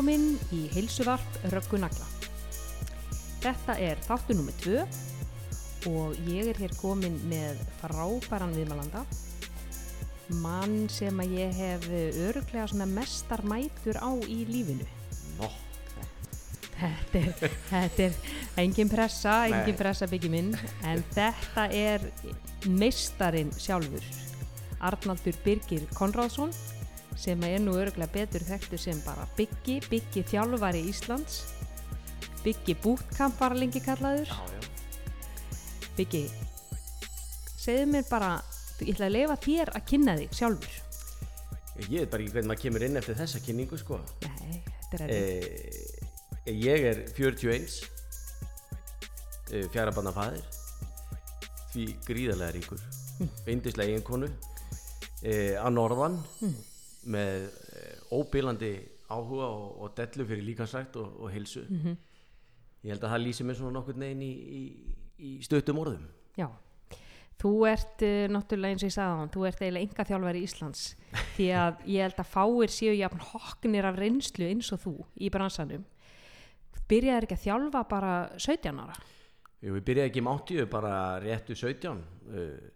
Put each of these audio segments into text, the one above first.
Velkomin í heilsuvarp Röggunagla. Þetta er þáttu nummið tvö og ég er hér komin með frábæran viðmælanda. Mann sem að ég hef öruglega svona mestar mætur á í lífinu. Nó, Þetta er, þetta er engin pressa, engin Nei. pressa byggi minn, en þetta er meistarinn sjálfur, Arnaldur Birgir Konráðsson, sem er nú öruglega betur þekktu sem bara byggi, byggi þjálfari Íslands, byggi bútkamp var lengi kallaður, já, já. byggi, segðu mér bara, ég ætla að leifa þér að kynna þig sjálfur. Ég veit bara ekki hvernig maður kemur inn eftir þessa kynningu, sko. Nei, þetta er erfitt. Eh, ég er 41, eh, fjara banna fæðir, því gríðarlega ríkur, veindislega eiginkonu, eh, að norðan, með eh, óbílandi áhuga og, og dellu fyrir líkansrækt og, og heilsu. Ég held að það lýsi mér svona nokkur neginn í, í, í stöttum orðum. Já, þú ert uh, náttúrulega eins og ég sagði á hann, þú ert eiginlega enga þjálfari Íslands því að ég held að fáir séu jafn hokknir af reynslu eins og þú í bransanum. Byrjaði ekki að þjálfa bara 17 ára? Jú, við byrjaði ekki um 80, bara réttu 17. Uh,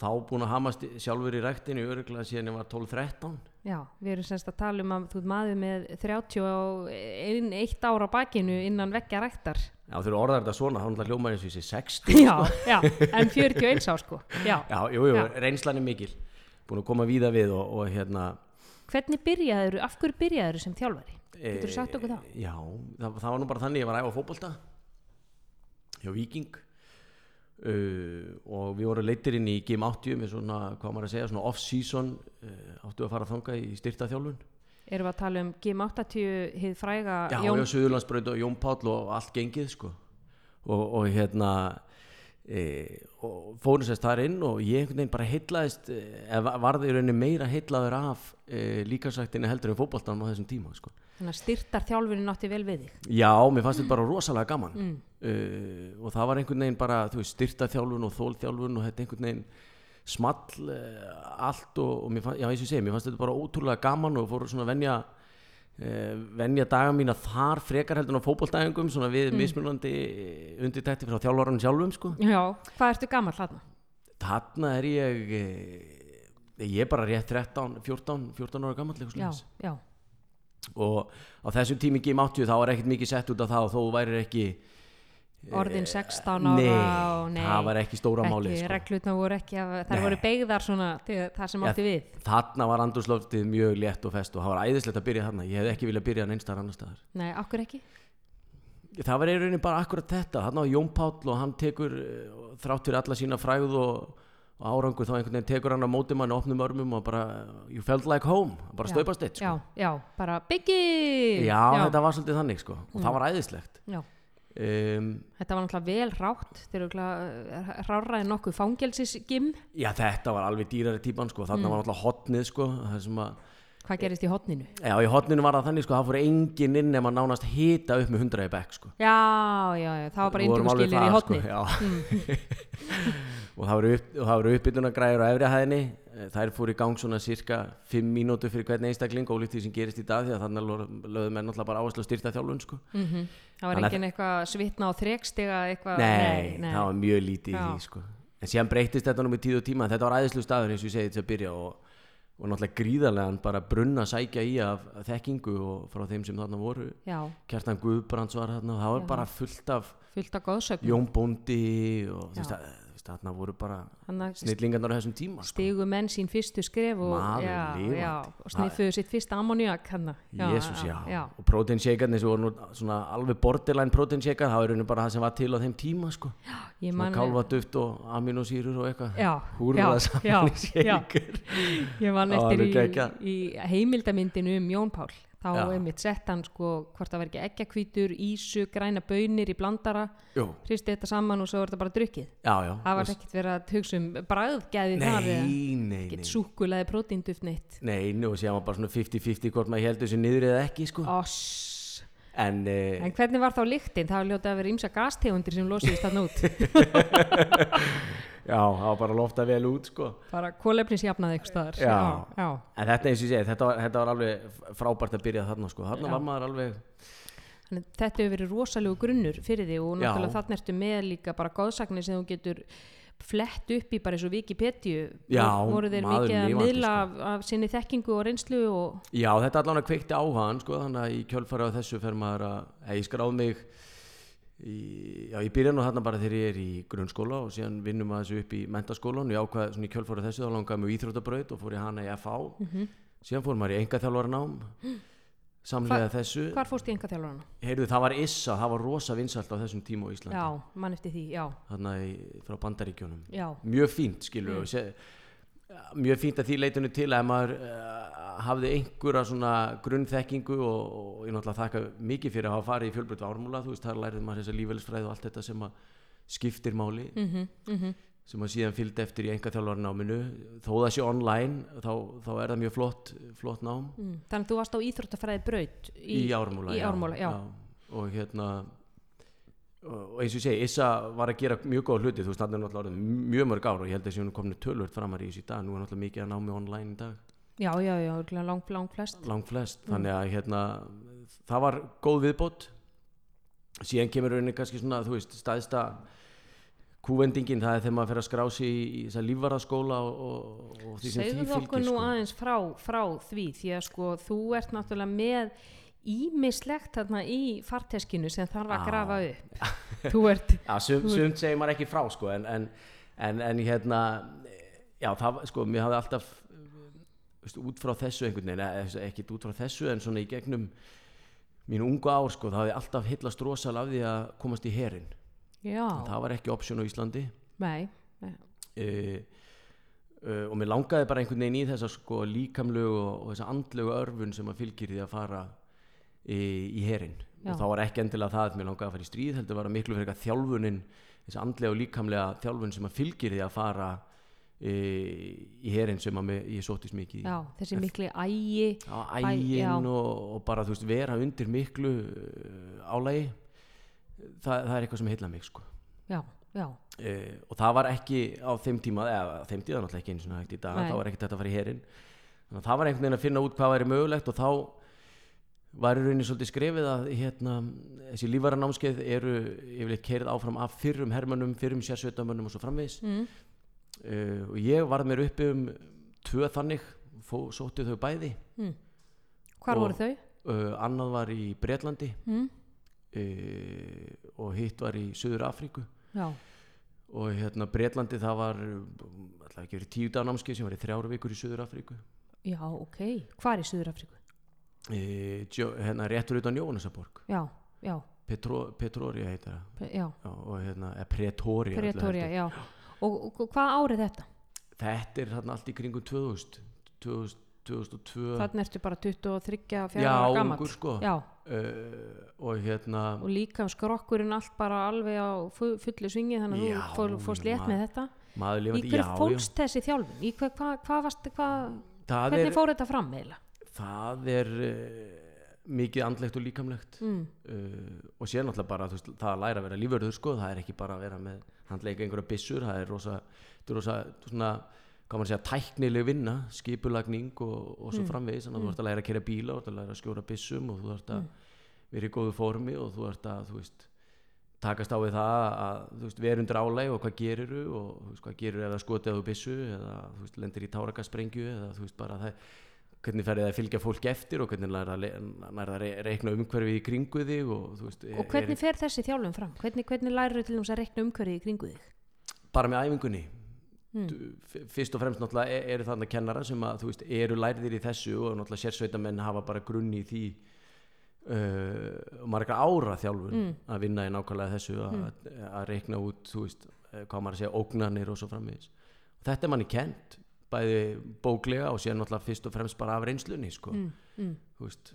þá búin að hamast í- sjálfur í ræktinu öruglega síðan ég var 12-13. Já, við erum semst að tala um að þú ert maður með 30 og ein, eitt ára bakinu innan veggja ræktar. Já, þegar orðar þetta svona, þá náttúrulega hljómar eins og þessi 60. Já, já, en 41 á sko. Já. Já, jú, jú, Já. reynslan er mikil. Búin að koma víða við og, og hérna... Hvernig byrjaður, af hverju byrjaður sem þjálfari? Getur þú eh, sagt okkur það? Já, það, það var nú bara þannig, ég var æfa fótbolta hjá Viking uh, og við vorum leittir inn í Game 80 með svona, hvað maður að segja, svona off-season uh, áttu að fara að þanga í styrtaþjálfun. Erum við að tala um G80 hið fræga Já, Jón já, Suðurlandsbraut og Jón Páll og allt gengið sko og, og hérna og fórum sérst þar inn og ég einhvern veginn bara heitlaðist e, eða varði í rauninni meira heitlaður af e, líkansræktinni heldur en fótboltanum á þessum tíma sko. Þannig að styrtar þjálfunin átti vel við þig. Já, mér fannst þetta bara rosalega gaman Mm. uh, og það var einhvern veginn bara veist, styrtaþjálfun og þólþjálfun og þetta einhvern veginn small uh, allt og, og mér fannst, já eins og ég segi, mér fannst þetta bara ótrúlega gaman og fóru svona að venja venja daga mína þar frekar heldur á fótboltæðingum svona við mismunandi undirtækti frá þjálfaranum sjálfum sko. Já, hvað ertu gammal þarna? Þarna er ég eh, ég er bara rétt 13, 14, 14 ára gammal Já, já, og á þessum tími Game 80 þá var ekkert mikið sett út af það og þó væri ekki orðin 16 ára nei, nei, það var ekki stóra máli sko. voru ekki, að, þær Nei. voru beigðar svona það sem Já, átti við. þarna var andurslóftið mjög létt og fest og það var æðislegt að byrja þarna ég hefði ekki viljað byrja neinstar annar staðar Nei, okkur ekki? það var í rauninni bara akkurat þetta þarna var Jón Páll og hann tekur eh, þrátt fyrir alla sína fræð og, og árangur þá einhvern veginn tekur hann á móti mann opnum örmum og bara you felt like home bara Já, staupast eitt sko. Já, já, bara byggi! já, þetta var svolítið þannig sko og það var æðislegt Já, um, þetta var náttúrulega vel rátt, þeir eru ráraði nokkuð fangelsisgim. já þetta var alveg dýrari típan sko þarna var náttúrulega hotnið sko Hvað gerist í hotninu? Já, í hotninu var það þannig sko, það fór enginn inn ef maður nánast hita upp með 100 í bekk sko. Já, já, já, það var bara indugskilir í hotni. Sko, og það voru, upp, og voru uppbytunagræður á efri hæðinni, Eh, þær fór í gang svona cirka 5 mínútur fyrir hvern einstakling ólíkt því sem gerist í dag því að þannig lögðu menn náttúrulega bara áherslu að styrta þjálfun sko. Mm Það var Þannig að- engin eitthvað svitna og þrekstiga eitthvað. nei, það var mjög lítið í Já. því sko. en síðan breytist þetta nú með tíð og tíma þetta var æðislu staður eins og ég segi til að byrja og, og náttúrulega gríðarlegan bara brunna sækja í af þekkingu og frá þeim sem þarna voru Já, Kjartan Guðbrands var þarna og það var bara fullt af fullt af góðsögn. Jón Bóndi og þú veist, að- þarna voru bara snillingarnar á þessum tíma sko. stigu menn sín fyrstu skref og, og sniffuðu sitt fyrsta ammoniak. Jésús, já. já. og proteinshakerni sem voru nú svona alveg borderline proteinshaker það var bara það sem var til á þeim tíma sko. Kálfaduft og aminosýrur og eitthvað já, saman í shaker ég var alveg í, í heimildamyndinu um Jón Pál þá Já. einmitt sett hann sko hvort það var ekki ekkjakvítur, ísu, græna bönir í blandara, hristi þetta saman og svo var þetta bara drukkið. já, já Það var ekkert verið að hugsa um bræðgæði þar eða Nei, nei, ekkert nei súkulaði prótínduft neitt. Nei, nú séum við bara svona 50-50 hvort maður heldur þessu niður eða ekki sko. Oss. En, uh, En hvernig var þá lyktin? Það var ljótið að vera ímsa gastegundir sem losiðist þarna út. já, það var bara lofta vel út sko bara kólefnisjafnað eitthvað staðar Já. já, já. en þetta eins og ég segi, þetta var, þetta var alveg frábært að byrja þarna sko, þarna Já. var maður alveg Þannig, þetta hefur verið rosalegu grunnur fyrir því og náttúrulega þarna ertu með líka bara góðsagnir sem þú getur flett upp í bara eins og Wikipedia Já, voru þeir mikið að miðla sko. af, af sinni þekkingu og reynslu og Já, þetta allan að kveikti áhagan sko, þannig að í kjölfari á þessu fer maður að, ég skráð mig í, já, ég byrja nú þarna bara þegar ég er í grunnskóla og síðan vinnum maður þessu upp í mentaskólan og ég ákvað svona í kjölfari á þessu þá langaði mig íþróttabraut og fór ég hana í FH síðan fór maður í engaþjálfara nám samlega þessu. hvar fórst í enga þjálfarana? heyrðu það var Issa, það var rosa vinsælt á þessum tíma á Íslandi. Já, mann eftir því, já, þarna í, frá bandaríkjónum já, mjög fínt skilur mm. Mjög fínt að því leitinu til að maður uh, hafði einhverja svona grunnþekkingu og, og ég náttúrulega þakka mikið fyrir að hafa farið í fjölbreytt ármúla. Þú veist þar lærið maður þessa lífælisfræði og allt þetta sem að skiptir máli. Mhm, mhm. Sem að síðan fylgdi eftir í enga þjálfarnáminu þó það sé online þá, þá er það mjög flott, flott nám. Mm. Þannig að þú varst á íþróttafræði braut í, ármúla, í ármúla, já. og hérna og eins og ég segi, Issa var að gera mjög góð hluti þú veist, það er náttúrulega orðið mjög mörg ár og ég held að þessi hún er komin tölvört framar í þessu í dag. Nú er náttúrulega mikið að námi online í dag. Já, já, já, örugglega lang, lang flest. Langt flest, þannig að hérna það var góð viðbót. Síðan kemur rauninni kannski svona þú veist, staðista kúvendingin, það er þegar maður fer að skrá sig í, í þess að lífvaraskóla og, og, og því sem því Segðu okkur fylgir nú sko. aðeins frá, frá því því að sko þú ert náttúrulega með ímislegt þarna í farteskinu sem þarf að grafa upp. Þú ert, Já, sum, sumt segir maður ekki frá sko, en, en, en, en hérna já, það sko, mér hafði alltaf veist, út frá þessu einhvern veginn, ekki út frá þessu en svona í gegnum mín ungu ár sko, það hafði alltaf hillast rosal af því að komast í herin já, það var ekki option á Íslandi. Nei, nei. uh, uh, og mér langaði bara einhvern veginn í þessa sko líkamlegu og, og þessa andlegu örfun sem að fylgir því að fara í, í herin Já. og þá var ekki endilega það að mér langaði að fara í stríð heldur var að miklu fyrir eitthvað þjálfunin þessi andlega og líkamlega þjálfun sem að fylgir því að fara í, í herin sem að mér, ég sóttist mikið já, þessi mikli ægi á ægin og, og bara þú veist vera undir miklu uh, álægi það, það er eitthvað sem heilla mig sko. Já, já, uh, og það var ekki á þeim tíma eða á þeim tíma náttúrulega ekki eins og það var ekkert þetta að fara í herin þannig að það var einhvern veginn að finna út hvað væri mögulegt og þá var í rauninni svolítið skrefið að hérna, þessi lífara námskeið eru yfirleitt keirið áfram af fyrrum hermönnum, fyrrum sérsveitamönnum og svo framvegis mm. uh, og ég varð mér uppi um tvö þannig, sótti þau bæði hvar Og- voru þau? uh, annað var í Bretlandi Mm. uh, og hitt var í Suður Afríku Já, og hérna Bretlandi það var alltaf ekki verið tíu dag námskeið sem var í þrjára vikur í Suður Afríku já, ok hvar í Suður Afríku? E, hérna réttur utan Jóhannesaborg Já, já, Petro, Petroria heitir það já. Og hérna, eða Pretoria öllu Pretoria, heldur. já. Og, og hvað árið þetta? þetta er þarna allt í kringum 2000 2000 2002 Þannig ertu bara 23, 4 já, ungur sko. Já, uh, og hérna og líka skrokkurinn allt bara alveg á fu- fullu svingi þannig að Já, þú fór, fórst létt maður- með þetta. Í lifandi, hver já, já. fólst þessi þjálfun? Í hver, hva, hva varst, hva, hvernig er, fór þetta fram eiginlega? Það er uh, mikið andlegt og líkamlegt. Mm. uh, og sér náttúrulega bara þú veist, það að læra að vera lífverður sko, það er ekki bara að vera með handleika einhverja byssur, það er rosa, þetta er rosa svona, hvað maður segja, tæknileg vinna, skipulagning og, og svo framvegis, þannig að þú ert að læra að kera bíla þú ert að læra að skjóra byssum og þú ert að vera í góðu formi og þú ert að þú veist, takast á við það að þú vera undir álæg og hvað geriru og þú veist, hvað gerir ef það skotið á þú byssu eða þú lendir í tárakasprengju eða þú veist, bara það hvernig ferði það að fylgja fólk eftir og hvernig nærða að re reikna umhverfið í kringu þig og veist, Og hvernig fer þessi þjálfun fram? Hvernig, hvernig lærir þú til þess að rekna umhverfið í kringu þig? bara með æfingunni Mm. Fyrst og fremst náttúrulega e- eru þarna kennara sem að veist eru lærðir í þessu og náttúrulega sérsveitamenn hafa bara grunni í því uh, marga ára þjálfun Mm. að vinna í nákvæmlega þessu að, að reikna út veist, eh, hvað maður að segja, ógnanir og svo framvegis og þetta er manni kent bæði bóklega og síðan náttúrulega fyrst og fremst bara af reynslunni sko. Mm, mm. veist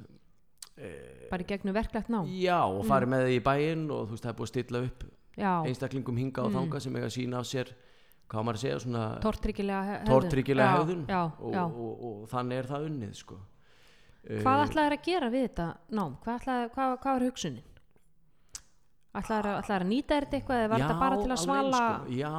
Bara í gegnum verklegt ná? já og farið með þið í bæinn og veist það er búið að stilla upp Já, einstaklingum hinga og þanga sem eiga sína af sér hvað maður að segja svona tortryggilega tortryggilega Já, hegðun Já, og, og, og, þannig er það unnið sko. Hvað Eh, ætlaðir að gera við þetta nám? Hvað, ætlaðir, hvað, hvað var hugsunin? Ætlaðir að, að nýta þetta eitthvað eða var þetta bara til að svala? sko, já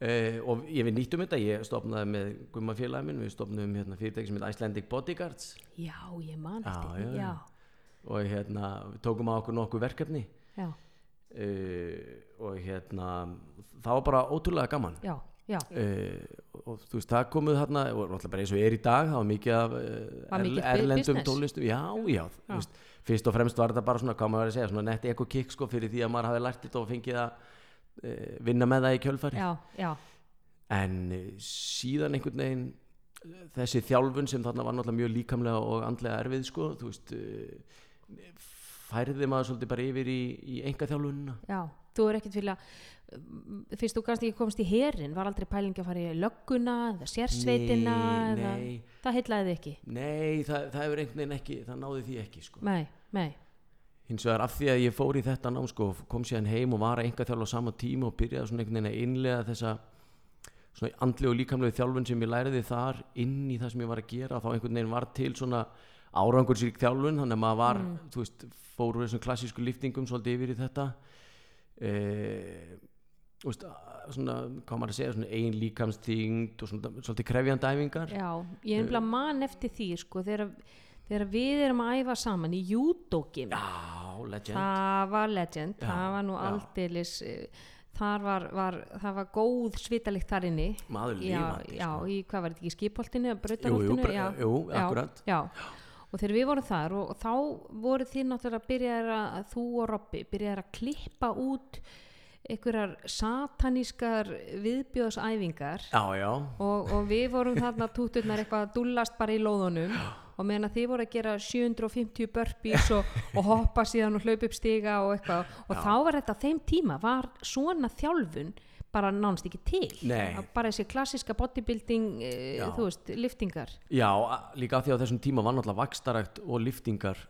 Uh, og ég við nýttum þetta, ég stopnaði með Gumma félagin minn, við stopnaðum hérna, fyrirtæki sem heit Icelandic Bodyguards. Já, ég man Já, eftir því, já, já, og hérna, við tókum á okkur nokkuð verkefni. Já, uh, og hérna það var bara ótrúlega gaman. Já, já, uh, og þú veist, það komuð þarna og náttúrulega bara eins og er í dag, það var mikið af Var erlendum tónlistum. Já, já, þú veist, fyrst og fremst var þetta bara svona, hvað maður var að segja, svona nett eko-kick sko, fyrir því að maður hafi lært þetta og fengið að vinna með það í kjölfari já, já, en uh, síðan einhvern veginn uh, þessi þjálfun sem þarna var náttúrulega mjög líkamlega og andlega erfið sko, þú veist færði maður svolítið bara yfir í, í enga þjálfunina já, þú er ekkert vilja fyrst þú kannski ekki komst í herin var aldrei pælingi að fara í lögguna eða sérsveitina Nei, eða, nei. það heitlaði þið ekki? Nei, það, það ekki það náði því ekki sko. Nei, nei, hins vegar af því að ég fór í þetta nám sko, kom síðan heim og var að enga þjálfa á sama tíma og byrjaði svona einhvern veginn að innlega þessa svona andli og líkamlegu þjálfun sem ég læriði þar inn í það sem ég var að gera. Þá einhvern veginn var til svona árangursík þjálfun þannig að maður var, þú veist, fór úr þessum klassísku liftingum svolítið yfir í þetta. E, veist, svona, hvað maður að segja svona ein líkamsþyngd og svona svolítið krefjandi æfingar. Já ég er einhverja man eftir því sko þegar, þegar við erum að æfa saman í júdókim já, það var legend, Já, það var nú já. aldeilis eh, þar var, var, það var góð svitalikt þar inni. Maður já, lifandi já, sko. í hvað var þetta ekki skipholtinu, jú, jú, brautarholtinu? bara- jú, akkurat. já, og þegar við vorum þar og, og þá voru þið náttúrulega byrjaðir að þú og Robby byrjaðir að klippa út einhverjar satanískar viðbjóðsæfingar. Já, já, og, og við vorum þarna túturnar eitthvað að dúllast bara í lóðunum og meðan að þið voru að gera 750 burpees og, og hoppa síðan og hlaupa upp stiga og eitthvað og þá var þetta þeim tíma var svona þjálfun bara nánst ekki til Nei. Að bara þessi klassiska bodybuilding eh, Já. þú veist, liftingar Já, líka því á þessum tíma var náttúrulega vakstarækt og liftingar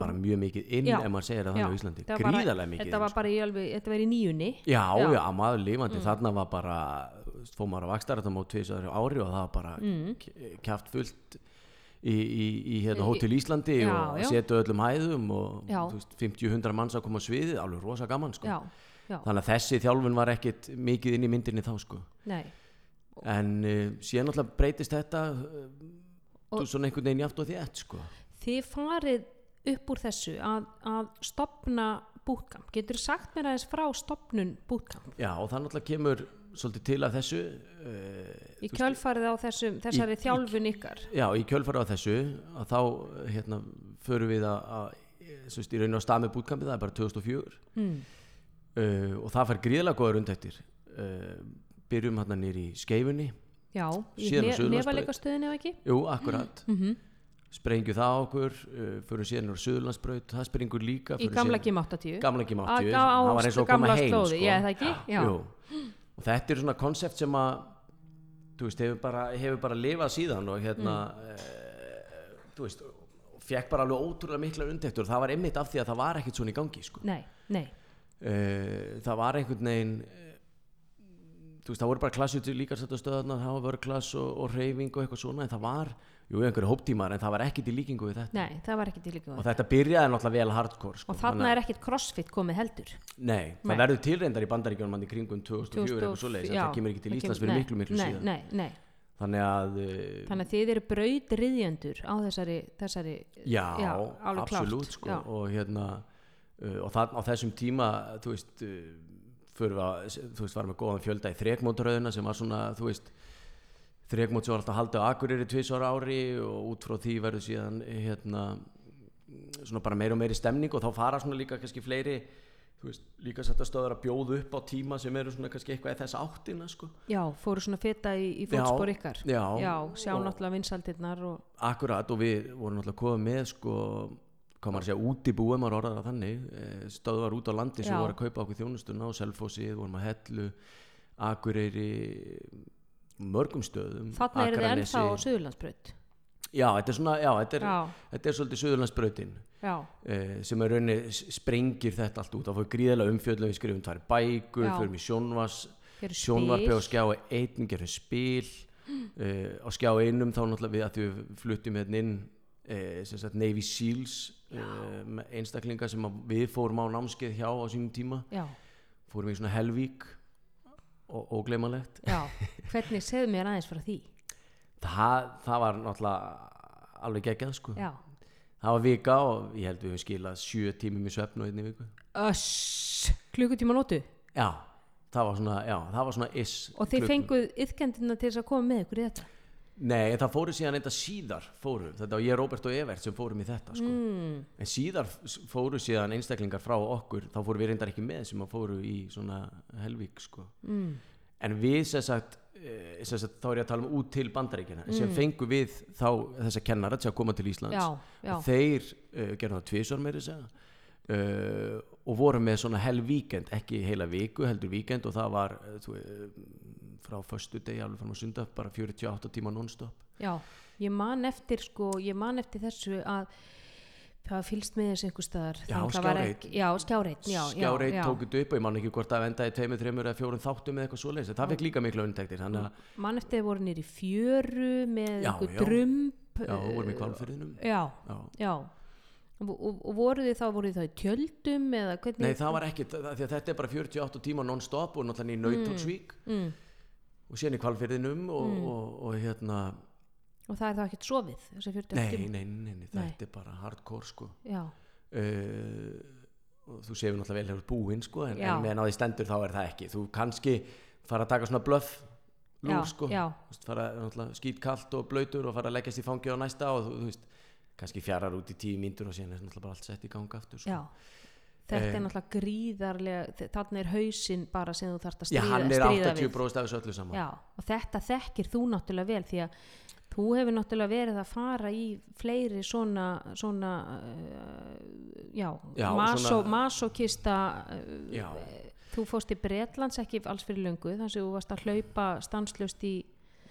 bara mjög mikið inn Já. ef maður segir það Já, þannig á Íslandi þetta gríðarlega mikið þetta var bara í alveg, þetta var í nýjunni sko. já, Já. Mm. já, maður lifandi þarna var bara, fór maður að vakstarækt á mót tvisar ári og það var bara mm. kjaft fullt í, í, í hérna, Í- Hótel Íslandi Já, og setu öllum hæðum og Já. þú veist, 50-100 manns að koma á sviðið alveg rosa gaman sko. já, já, þannig að þessi þjálfun var ekkit mikið inn í myndinni þá sko. nei en uh, síðan náttúrulega breytist þetta uh, svona einhvern veginn játt og þétt sko. þið farið upp úr þessu að, að stopna bootcamp getur sagt mér aðeins frá stopnun bootcamp Já, og það náttúrulega kemur svolítið til að þessu uh, í kjölfarið á þessum, þessari í- þjálfun ykkar. Já, í kjölfara á þessu að þá hérna, förum við að, að veist, í rauninu á stað með bútkampið það er bara 2004 mm. uh, og það fær gríðlega góða rundættir uh, byrjum hérna nýri í skeifunni. Já, í Síðan á ne Suðurlandsbraut. nefaleikastöðinu ef ekki? Jú, akkurat. Mm sprengju það okkur, uh, förum síðan úr Suðurlandsbraut, það sprengur líka í gamla síðan- gím 80 gamla gím Að- 80 á- á það var eins og að koma heim sko. já, það ekki? Já. Og þetta er svona konsept sem að þú veist, hefur bara, hefur bara lifað síðan og hérna Mm. e, þú veist, fekk bara alveg ótrúlega mikla undektur og það var einmitt af því að það var ekkit svona í gangi sko. nei, nei, e, það var einhvern veginn e, þú veist, það voru bara klassið líka sætt að stöðarna, það var vörklass og, og reyfing og eitthvað svona, en það var jú, einhverju hóptímar, en það var ekkit í líkingu við þetta nei, það var ekki til líka og þetta byrjaði náttúrulega vel hardcore sko. og þarna er ekkit crossfit komið heldur Nei, það Nei. verður tilreyndar í bandaríkjónum hann í kringum 2004 eitthvað svoleiðis, en já, það kemur ekki til Íslands fyrir nei, miklu, miklu nei, síðan nei, nei. Þannig að, uh, þannig að þið eru braudriðjendur á þessari, þessari já, já, absolutt sko, og hérna uh, og það, á þessum tíma þú veist uh, við að, þú veist, varum með góðan fjölda í þrekmótaröðuna sem var svona, þú veist þrekmót sem var alltaf haldið á Akureyri tvisvar ári og út frá því verður síðan hérna svona bara meira og meiri stemning og þá fara svona líka kannski fleiri veist, líka sætt að stöður að bjóða upp á tíma sem eru svona kannski eitthvað í þess áttina sko. já, fóru svona feta í, í fótspor Já, ykkar já, sjá og- náttúrulega vinsaldirnar og Akkurat og við vorum náttúrulega komið með sko, hvað maður að segja, útibúi maður orðar það þannig, eh, stöðvar út á landi sem Já. voru að kaupa okkur þjónustuna á Selfossi, vorum að Hellu Akureyri mörgum stöðum þarna þið Akranesi. ennþá á Suðurlandsbraut. Já, þetta er svona, já, þetta er, já, þetta er svolítið Suðurlandsbrautin já, eh, sem er rauninni sprengir þetta allt út. Þá fór gríðarlega umfjöldum, við skrifum tvær bækur Já. förum í sjónvars sjónvarpi á skjá einn gerum spil uh, á skjá einum þá náttúrulega við að við fluttum hérna inn sem sagt Navy Seals með einstaklinga sem við fórum á námskeið hjá á sínum tíma. Já, fórum í svona Helvík og ógleymanlegt já, hvernig segðu mér aðeins frá því? Það, það var náttúrulega alveg geggjað sko. Já, það var vika og ég held við höfum skilað sjö tímum í svefn og einni viku. Öss klukkutíma nótu já, það var svona, já, það var svona is og þeir klukku- fenguð yðkendina til þess að koma með ykkur í þetta Nei, það fóru síðan eitthvað síðar fóru, þetta var ég, Róbert og Evert sem fórum í þetta sko. mm, en síðar fóru síðan einstaklingar frá okkur. Þá fóru við reyndar ekki með sem að fóru í svona helvík sko. mm, en við sem sagt, eh, sem sagt þá er ég að tala um út til bandaríkina mm. sem fengu við þá þessa kennara til að koma til Íslands. Já, já, og þeir uh, gerðu það tvisvar meiri segja uh, og voru með svona hel víkend ekki heila viku, heldur víkend. Og það var þú, uh, frá föstu degi alveg fram á sunda bara 48 tíma non-stop. Já ég man eftir sko, ég man eftir þessu að það fylgst með þessu einhver staðar. Já, skjáreit já, já, skjáreit já. tók þetta upp og ég man ekki hvort það endaði tveimur, þreimur eða fjórum þáttum eða eitthvað svoleiðis. Það fekk líka miklu að man eftir voru nýri fjöru með einhver já. drumb já, vorum í kvalfyrðinum já, já. já. Og, og, voru þið þá, voru þið þá í tjöldum eða hvernig Nei, það var að þetta er bara 48 tíma non-stop og náttúrulega í Nautalsvík mm, og síðan í kvalfyrðinum og, og, og hérna og það er þá ekkert sofið þessi 40 nei, nei, nei, nei, þetta er bara hardcore sko. Já, uh, og þú séu náttúrulega vel hefur búinn sko en, en meðan á því stendur þá er það ekki. Þú kannski fara að taka svona bluff lúr sko. náttúrulega skítkallt og blöytur og fara að leggjast í fangi á næsta og þú, þú veist kannski fjarar út í tíu mínútur og síðan er náttúrulega bara allt sett í ganga aftur sko. já þetta er náttúrulega gríðarlega þarna er hausinn bara sem þú þarft að Já, stríða, hann er stríða 80 við bróðst af þessu öllu saman. Já, og þetta þekkir þú náttúrulega vel því að þú hefur náttúrulega verið að fara í fleiri svona, svona uh, já, Já, maso, svona- masokista uh, Já. þú fórst í Bretlands ekki alls fyrir löngu þannig að þú varst að hlaupa stanslust í,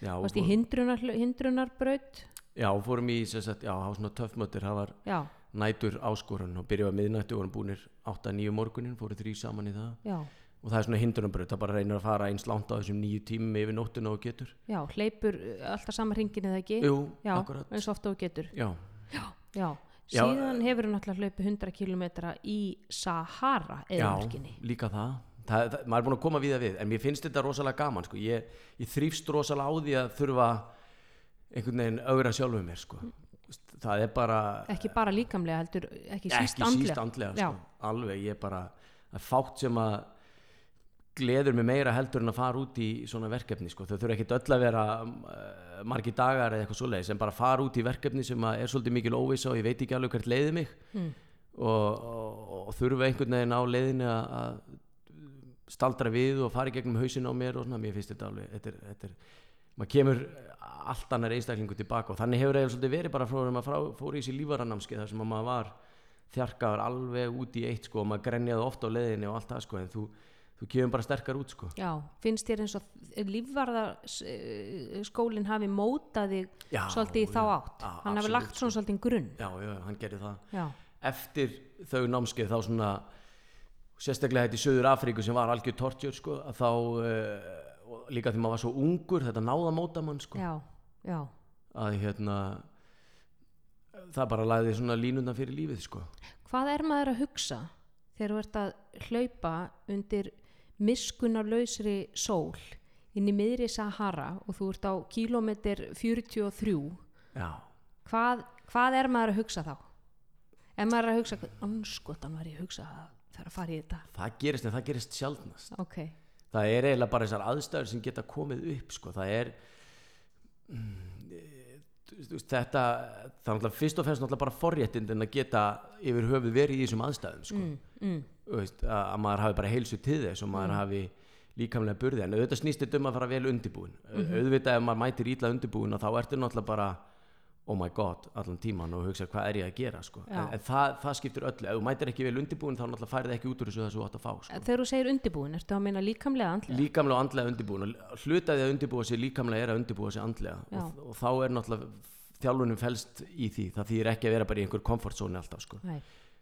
Já, í hindrunarbraut. Já, fórum í sagt, já, töffmötur það var já, nætur áskorun og byrjuði að miðnættu og vorum búinir 8-9 morgunin, fóru þrý saman í það. Já, og það er svona hindrunarbröð, það bara reynir að fara eins langt á þessum nýju tímum yfir nóttuna og getur. Já, hleypur uh, alltaf sama hringin eða ekki? Jú, já, akkurat. eins ofta og getur. Já, já, Já, síðan hefur náttúrulega hlaupið 100 km í Sahara já, eða líka það. Það, það, maður er búin að koma við það við en mér finnst þetta rosalega gaman sko. ég, ég þrýfst rosalega á því að þurfa einhvern veginn augra sjálfu mér sko. Það er bara ekki bara líkamlega heldur ekki síst andlega síst andlega sko. alveg, ég bara það er fátt sem að gleður mig meira heldur en að fara út í svona verkefni sko. þau þurfa ekki öll að vera uh, margi dagar eða eitthvað svoleiðis en bara fara út í verkefni sem að er svolítið mikil óvisa og ég veit ekki alveg hvert leiði mig Mm. og, og, og þurfa einhvern veginn á leiðinu að, að staldra við og fara í gegnum hausin á mér og svona, mér finnst þetta alveg þetta er, þetta er, maður kemur allt annar einstaklingu tilbaka og þannig hefur það verið bara frá þegar maður frá, fór í þessi lífaranámski þar sem að maður var þjarkaður alveg út í eitt sko og maður grenjaði ofta á leiðinni og allt það sko en þú, þú kemur bara sterkar út sko. Já, finnst þér eins og lífvarða skólinn hafi mótað þig Já, svolítið í þá já, átt? A- hann hafi lagt svona svolítið grunn? Já, já, hann gerði það. Já, eftir þau námskeið þá svona sérstaklega í Söður Afríku sem var algjör tortjör sko að þá og líka því maður var svo ungur þetta náða móta mann sko. Já, já. Að hérna það bara lagði svona línuna fyrir lífið sko. Hvað er maður að hugsa þegar þú ert að hlaupa undir miskunarlausri sól inn í miðri Sahara og þú ert á kílómetr 43 já, hvað, hvað er maður að hugsa þá? Er maður að hugsa anskotan var ég að hugsa að þegar að fara í þetta? það gerist en það gerist sjálfnast Ok, það er eiginlega bara þessar aðstæður sem geta komið upp sko, það er mm, þetta það er náttúrulega fyrst og fremst náttúrulega bara forréttindin að geta yfir höfuð verið í þessum aðstæðum sko. mm, mm, veist, að, að maður hafi bara heilsu til þess og maður hafi líkamlega burði. En auðvitað snýst þetta um að fara vel undirbúin. Auðvitað ef maður mætir ítla undirbúin þá ertu náttúrulega bara oh my god allan tíman og hugsa hvað er ég að gera sko. En, en það, það skiptir öllu ef þú mætir ekki vel undirbúin þá náttúrulega færið ekki út úr þessu það sem þú átt að fá sko. þegar þú segir undirbúin, ertu að meina líkamlega andlega? líkamlega og andlega undirbúin og hlutaði að undirbúa sig líkamlega er að undirbúa sig andlega og, og þá er náttúrulega þjálfunum felst í því það þýðir ekki að vera bara í einhver komfortzóni alltaf sko.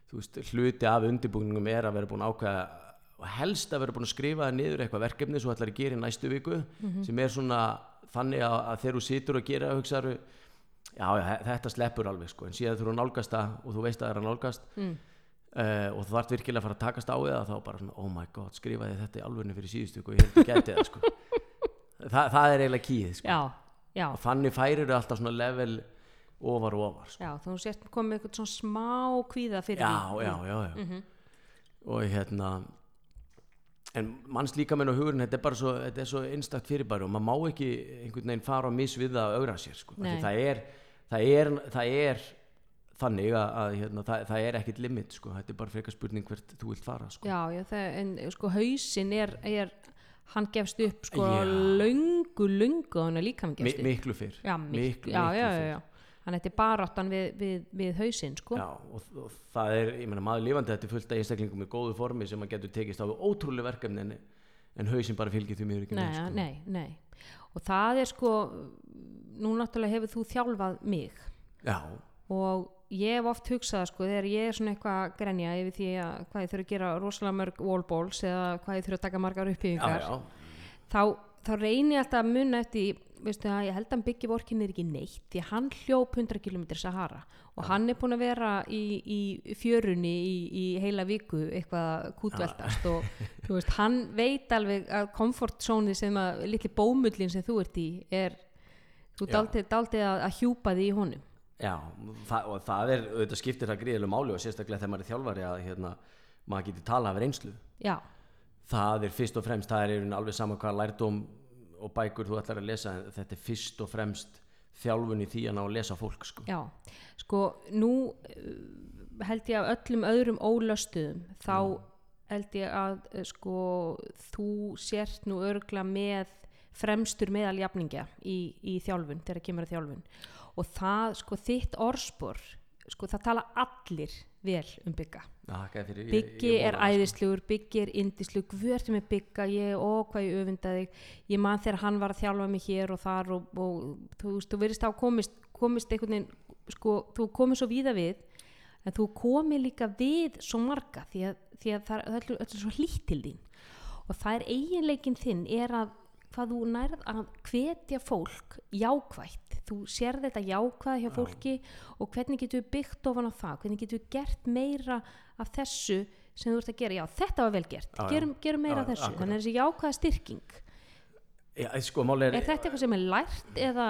Þú veist, hluti af undirbúningum er að vera búin og helst að vera búin að skrifa það niður eitthvað verkefni svo ætlar að gera í næstu viku sem er svona þannig að, að þegar þú situr og gera hugsaðu já, já, þetta sleppur alveg sko en síðan þú eru að nálgast það og þú veist að það er að nálgast mm, uh, og þú þarf virkilega að fara að takast á eða þá bara oh my god, skrifaði þetta í alvörinu fyrir síðustu og ég held að gæti það sko. Þa, það er eiginlega kýð sko. já, já, og þannig færir alltaf svona level ofar og ofar sko. já þú sést komið eitthvað svona smá kvíða fyrir já, já, já, já. Mhm. og hérna en manns líka menn og hugurinn þetta er bara svo, þetta er svo einstakt fyrirbæri og maður má ekki einhvern veginn fara á mis við það að augra sér sko. Það er það er, það er þannig að, að hérna, það, það er ekkit limit sko. þetta er bara frekar spurning hvert þú vilt fara sko. já, já, það, en sko hausin er, er hann gefst upp sko Já. löngu, löngu hann er líka hann Mi, gefst upp miklu fyrr já, miklu, miklu, já, miklu já, fyrr. já, já. hann þetta er baráttan við, við, við hausin sko Já, og, og það er, ég meina maður lifandi þetta er fullt af einstaklingum með góðu formi sem maður getur tekist á ótrúlega verkefni en, en hausinn bara fylgir því mér ekki nei, með, sko. nei, nei og það er sko nú náttúrulega hefur þú þjálfað mig. Já, og ég hef oft hugsað sko þegar ég er svona eitthvað að grenja yfir því að hvað ég þurfa að gera rosalega mörg wallballs eða hvað ég þurfa að taka margar uppbyggingar þá, þá reyni ég alltaf að munna eftir veistu að ég held að hann byggi vorkinir ekki neitt því hann hljóp 100 km Sahara og hann er búin að vera í, í fjörunni í, í heila viku eitthvað kútveltast og þú veist, hann veit alveg að komfortzóni sem að litli bómullin sem þú ert í er þú daldið, daldið að, að hjúpa því í honum. Já það, og það er, auðvitað skiptir það gríðilega máli og sérstaklega þegar maður er þjálfari að hérna, maður getur talað af reynslu. Já, það er fyrst og fremst, það er alveg sama hvað lærdóm og bækur þú ætlar að lesa þetta er fyrst og fremst þjálfun í því að ná að lesa fólk sko. já sko nú eh, held ég að öllum öðrum ólöstuðum þá held ég að eh, sko þú sért nú örgla með fremstur meðal jafningja í, í þjálfun, þegar kemur að þjálfun. Og það, sko, þitt orðspor sko, það tala allir vel um bygga Byggi ég er vona það, sko. æðislugur, Byggi er með Bygga, ég, ó hvað ég öfunda þig, ég man þegar hann var að þjálfa mig hér og þar og, og þú veist, þú verðist á komist, komist einhvern veginn, sko, þú komið svo víða við, en þú komið líka við svo marga því að, því að það, er öllu svo hlýtt til þín. Og það er eiginleikin þinn er að hvað þú nærð að hvetja fólk jákvætt, þú sér þetta jákvæð hjá fólki og hvernig getur við byggt ofan á það, hvernig getur við gert meira af þessu sem þú ert að gera, já þetta var vel gert, Já, gerum, gerum meira Já, þessu, akkurat. þannig að þessi jákvæða styrking. Já, sko, er, er þetta eitthvað sem er lært eða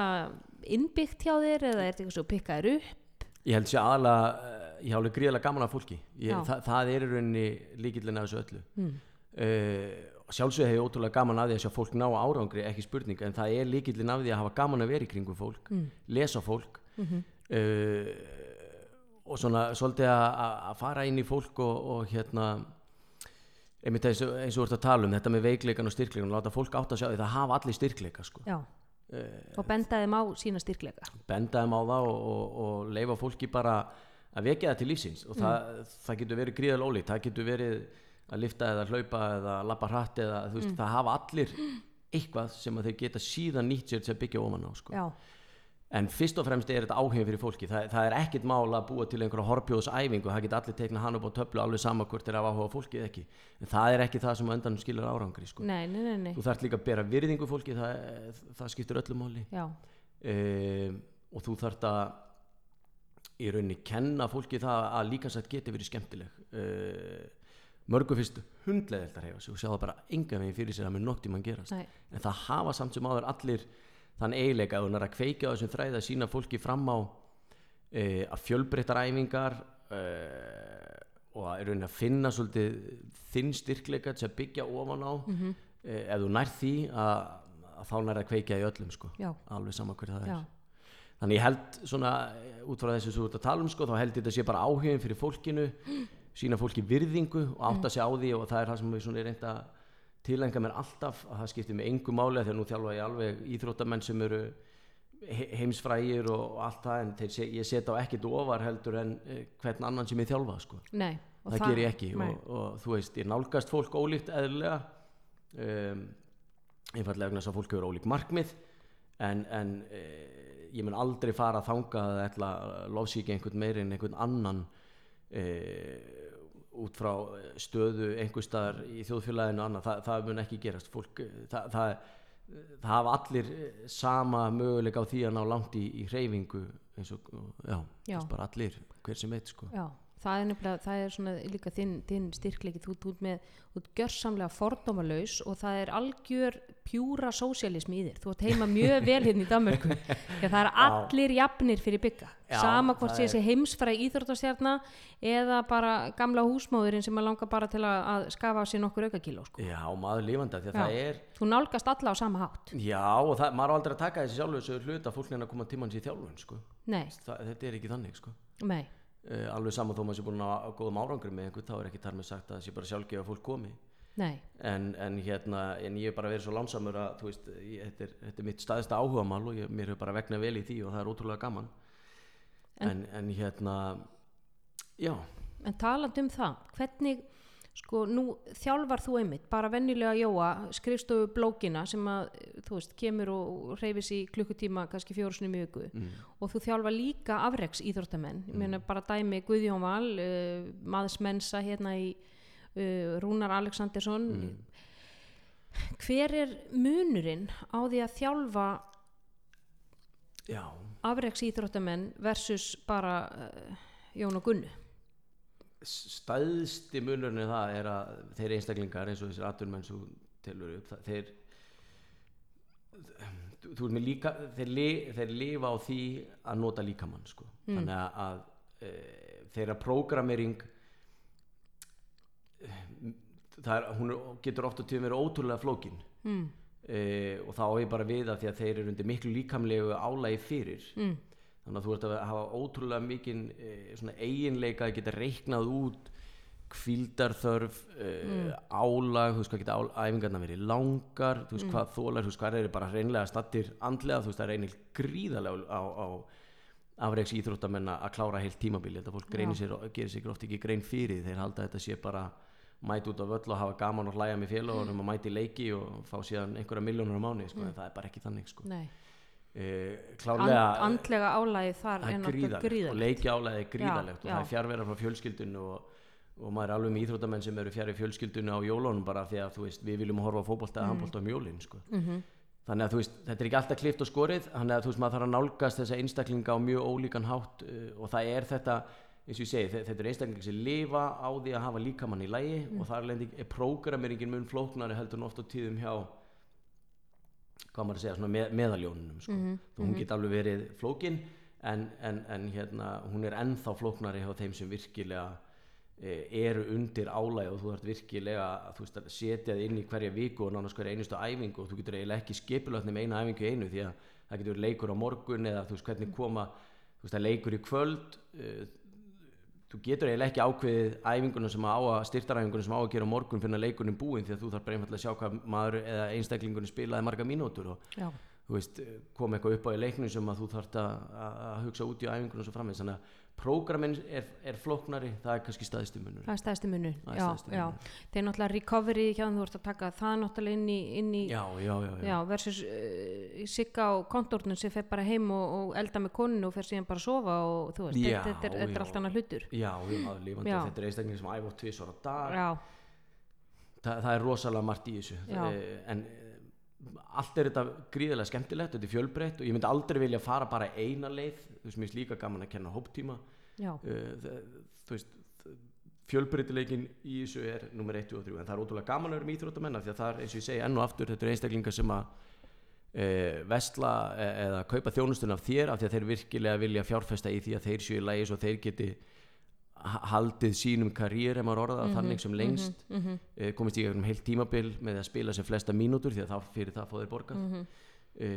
innbyggt hjá þér eða er þetta eitthvað sem pikkaður upp? Ég held sér aðalega eh, ég alveg gríðilega gaman af fólki. Ég, það, það er í rauninni líkillin af þessu öllu. Mm. uh, sjálfsög hef ég ótrúlega gaman af því að sjá fólk ná árangri, ekki spurning en það er líkillin af því að hafa gaman að vera í kringum fólk Mm. lesa fólk. Mm uh, og svona svolítið að, fara inn í fólk og, og hérna einmitt eins og, eins og þú ert að tala um þetta með veikleikan og styrkleikan láta fólk átt að sjá því það hafa allir styrkleika sko. já, uh, og benda þeim á sína styrkleika. Benda þeim á það og, og, og leifa fólki bara að vekja það til lífsins. Og það, það getur verið gríðal ólíkt. Það getur verið að lifta eða hlaupa eða lappa hratt eða þú veist, það hafa allir eitthvað sem þeir geta síðan nýtt sér til að byggja ofan á sko. já, en fyrst og fremst er þetta áhengið fyrir fólki. Það, það er ekkit mál að búa til einhverja horfjóðsæfingu það geta allir tekna hann upp á töflu alveg sama hvort er af áhuga fólki eða ekki. En það er ekki það sem endan skilur árangri sko. nei, nei, nei, nei. þú þarf líka að bera virðingu fólki það, það skiptir öllu máli. Um, og þú þarft að í rauninni kenna fólki það að líkansætt geti verið skemmtileg. Uh, mörgu fyrst hundleðilt að reyfa sig og sjá það bara enga veginn fyrir sér að mér nokk tíma gerast. Nei, en það hafa samt sem áður allir þann eiginleika að hún er að kveika á þessum þræði að sína fólki fram á uh, að fjölbreyttar æfingar uh, og að, að finna svolítið þinn styrkleika til að byggja ofan á. Mm uh, ef þú nær því að, að þá nær að kveika í öllum sko. Alveg sama hver það er. Já, þannig ég held svona eh, út frá þessu sem þú ert að tala um sko, þá held ég þetta sé bara áhugin fyrir fólkinu sína fólki virðingu og átta sig á því og það er það sem við svona reynda tilenga mér alltaf að það skiptir með engu máli að nú þjálfa ég alveg íþróttamenn sem eru he- heimsfrægir og, allt það en þeir, ég set á ekkit ofar heldur en eh, hvern annan sem ég þjálfa sko. nei og það, ger ég ekki og, og þú veist, ég nálgast fólk ólíkt eðlilega um, einfallega vegna þess að fólk hefur ólík markmið en, en e, ég mun aldrei fara að þanga að lofsíka einhvern meiri en einhvern annan e, út frá stöðu einhver staðar í þjóðfélaginu og annað, það, það mun ekki gerast. Fólk, eh, það, það, það hafa allir eh, sama möguleika á því að ná langt í, í hreyfingu eins og, já, Já. bara allir hver sem veit sko. Já, það er nefnilega, það er svona líka þinn, þinn styrkleiki, þú ert með þú ert gjörsamlega fordómalaus og það er algjör pjúra sósialismi í þér, þú ert heima mjög vel hérna í Danmörku, það er allir jafnir fyrir bygga, Já, sama hvort sé þessi heimsfæra íþróttastjarna eða bara gamla húsmóðurinn sem að langa bara til að, skafa af sér nokkur aukakíló, sko. já, maður lifandi því að Já. það er Þú nálgast alla á sama hátt. já, og það, maður aldrei að taka þessi sjálfur þessu hlut að fólk neina að koma tímans í þjálfun sko. Nei, það, þetta er ekki þannig sko. nei, uh, alveg saman þó maður sé búin að góðum árangri með einhvern þá er ekki þar með sagt að það sé bara sjálfgefa fólk komi. En, en hérna en ég hef bara verið svo lánsamur að þú veist, ég, þetta, er, þetta er mitt staðista áhugamál og ég, mér hefur bara vegnað vel í því og það er ótrúlega gaman. En, en, hérna já, En talandi um það, hvernig, sko, nú þjálfar þú einmitt, bara venjulega Jóa, skrifstofu blókina sem að, þú veist, kemur og reyfis í klukkutíma, kannski fjórusunum í viku. Mm. og þú þjálfar líka afreks íþróttamenn, ég meina bara dæmi Guðjón Val, uh, maðurs mensa hérna í uh, Rúnar Alexandersson, hver er munurinn á því að þjálfa já. afreks íþróttamenn versus bara uh, Jón og Gunnu? Stæðsti munurinn er það er að þeir einstaklingar eins og þessir sem þú telur upp þeir líka þeir, li, þeir lifa á því að nota líkamann sko. þannig að, að e, þeirra prógramering það er, hún er, getur ofta tíðum verið ótrúlega flókin Mm. e, og þá ég bara við að því að þeir eru undir miklu líkamlegu álægi fyrir Mm. Þannig að þú ert að hafa ótrúlega mikinn e, svona eiginleika að geta reiknað út kvildarþörf e, álag, þú veist hvað geta æfingarnar verið langar, þú veist hvað þólar þú veist hvað eru bara reynlega stattir andlega þú veist það er einnig gríðarlega á, á afreiks íþróttamenn að klára heilt tímabili, þetta fólk greinir sér og gerir sér oft ekki grein fyrir, þeir halda að þetta sé bara mæti út á völl og hafa gaman og hlæja með félagunum og mæti leiki og fá síðan einhverja miljónur á mánu, sko, en það er bara ekki þannig sko. Nei. E, And, klárlega andlega álægi þar er gríðalegt og leiki álæði er gríðalegt og já. það er fjárvera frá fjölskyldunni og, og maður er alveg með íþróttamenn sem eru fjari fjölskyldunni á jólunum bara því að veist, við viljum horfa á fótbolta eða handbolta um jólin sko. Mhm. þannig að veist, þetta er ekki alltaf klift og skorið þannig að þú veist, maður þarf að nálgast þessa einstaklinga á mjög ólíkan hátt uh, og það er þetta eins og ég segi, þe- þetta er einstaklingar sem lifa á því að hafa líkamann í lægi og þar er prógrameringin mun flóknari heldur en oft á tíðum hjá hvað maður að segja, með, meðaljónunum sko. Mhm, þú hún geti alveg verið flókin en, en, en hérna, hún er ennþá flóknari hjá þeim sem virkilega e, eru undir álæg og þú ert virkilega að setja þið inn í hverja viku og nánast hverja einustu æfingu og þú getur eiginlega ekki skipulögt með eina æfingu einu því að það getur leikur á morgun eða þú veist hvernig koma þú veist að leikur í kvöld e, þú getur eiginlega ekki ákveðið æfingunum sem á að styrtaræfingunum sem á að gera morgun fyrir að leikurinn búinn því að þú þarf bara einfallega að sjá hvað maður eða einstaklingunum spilaði marga mínútur og já, þú veist, kom eitthvað upp á í leiknum sem að þú þarft að, að hugsa út í æfingunum og svo framvegis, þannig að prógramin er, er flóknari, það er kannski staðistu munur það er stæðsti munur Það er já, já. þeir náttúrulega recovery hjá þeim þú ert að taka það náttúrulega inn í, inn í já, já, já, já. já, versus uh, sigga á kontórnum sem fer bara heim og, og elda með koninu og fer síðan bara að sofa og þú veist, Já, þetta, þetta, er, þetta er allt annað hlutur já, já, maður lífandi, Já. þetta er einstaklingi sem æfa tvisvar á dag já, Þa, það er rosalega margt í þessu Já. Eh, en allt er þetta gríðilega skemmtilegt, þetta er fjölbreytt og ég myndi aldrei vilja fara bara eina leið. Þú veist, mér finnst líka gaman að kenna hóptíma. Uh, þú veist fjölbreytileikin í þessu er nummer 1 og 3 en það er ótrúlega gaman að vera með íþróttamenn því að það er eins og ég segi enn og aftur þetta er einstaklingar sem að e, vesla e, eða kaupa þjónustun af þér af því að þeir virkilega vilja fjárfesta í því að þeir séu í lægi svo þeir geti haldið sínum maður orða það þannig sem lengst mm mhm, komist í gegnum heilt tímabil með að spila sem flesta mínútur því að þá fyrir það fá þeir borgað mhm. e,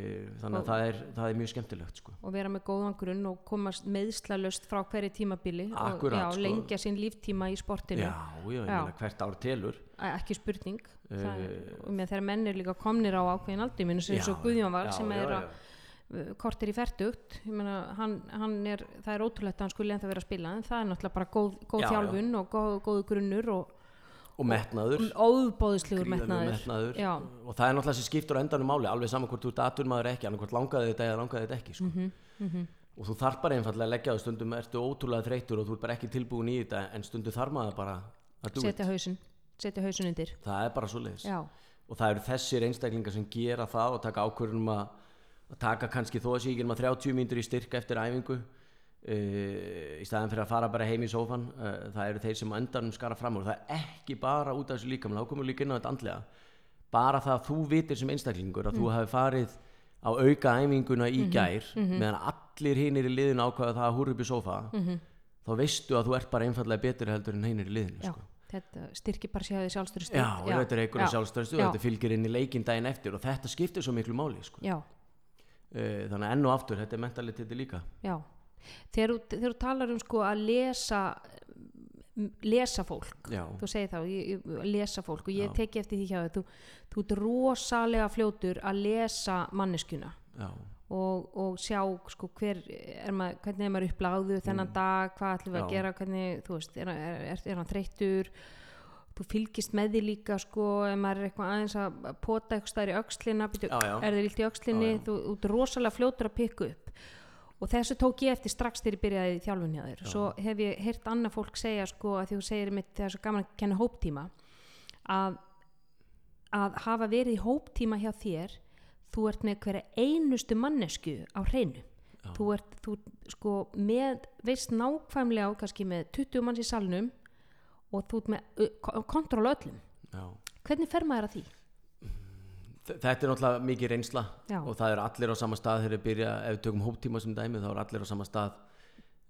þannig Og- að það er, það er mjög skemmtilegt sko. og vera með góðan grunn og komast meðslalöst frá hverju tímabili Akkúrat, og já, sko. lengja sinn líftíma í sportinu já, já, Já. hvert ár telur ekki spurning það er, Eh, og með þegar menn er líka komnir á ákveðin aldri Já, svo Guðjón var sem er að uh, kortir í er, það er ótrúlegt að hann skulle ennþá vera að spila en það er náttúrulega bara góð, góð Já, já. þjálfun og góð, góð grunnur og og metnaður. óbóðislegur gríðarlegur metnaður. metnaður. Já. og það er náttúrulega sem skiptur endanum máli alveg saman hvort þú ert atvinnmaður ekki annað hvort langaði þetta eða langaði þetta ekki sko. Mhm, og þú þarf bara einfallega að leggja á stundum ertu ótrúlega þreyttur og þú ert bara ekki tilbúin í þetta en stundum þarf maður bara að setja hausin setja hausin undir. Það er bara svo leiðis já, og það eru þessir einstaklingar sem gera það og taka ákvörðunum að, að taka kannski þó að sé ekki nema 30 mínútur í styrk eftir æfingu uh, í staðan fyrir að fara bara heim í sófan uh, það eru þeir sem á endanum skara fram úr. Það er ekki bara út af þessu líkamlega þá komum við líka inn á þetta andlega. Bara það að þú vitir sem einstaklingur að þú hafi farið á auka æfinguna í gær meðan allir hinir í liðinu ákvaða það að húra upp í sófa þá veistu að þú ert bara einfallega betur heldur en hinir í liðinu já, sko. þetta styrkir bara sér að þið sjálfstöru já, og þetta er einhverja já, sjálfstöðstu já, og þetta fylgir inn í leikinn daginn eftir og þetta skiptir svo miklu máli sko. Uh, þannig að enn og aftur, þetta er mentaliteti líka. Já. Þegar þú- talar um sko að lesa m- lesa fólk já, þú segir þá, ég, ég, lesa fólk og ég Já. teki eftir því hjá þér þú, þú ert rosalega fljótur að lesa manneskjuna já, og, og sjá sko, hver er maður, hvernig er maður uppláðu þennan dag, hvað ætlum við að Mm. Gera hvernig, þú veist, er, er, er, er hann þreyttur þú fylgist með því líka sko, ef maður er eitthvað aðeins að pota eitthvað stær í já. er þið illt í já. þú ert rosalega fljótur að pikka upp. Og þessu tók ég eftir strax þegar ég byrjaði í þjálfun hjá þér. Svo hef ég heyrt annað fólk segja sko að því þú segir mitt þegar svo gaman að kenna hóptíma að, að hafa verið í hóptíma hjá þér þú ert með hverja einustu mannesku á hreinu. Þú ert þú, sko, með, veist nákvæmlega á kannski með 20 manns í salnum og þú ert með kontról öllum já. hvernig fer maður að því? Þetta er náttúrulega mikið reynsla Já. og það eru allir á sama stað þegar við byrja, ef við tökum hóptíma sem dæmi þá eru allir á sama stað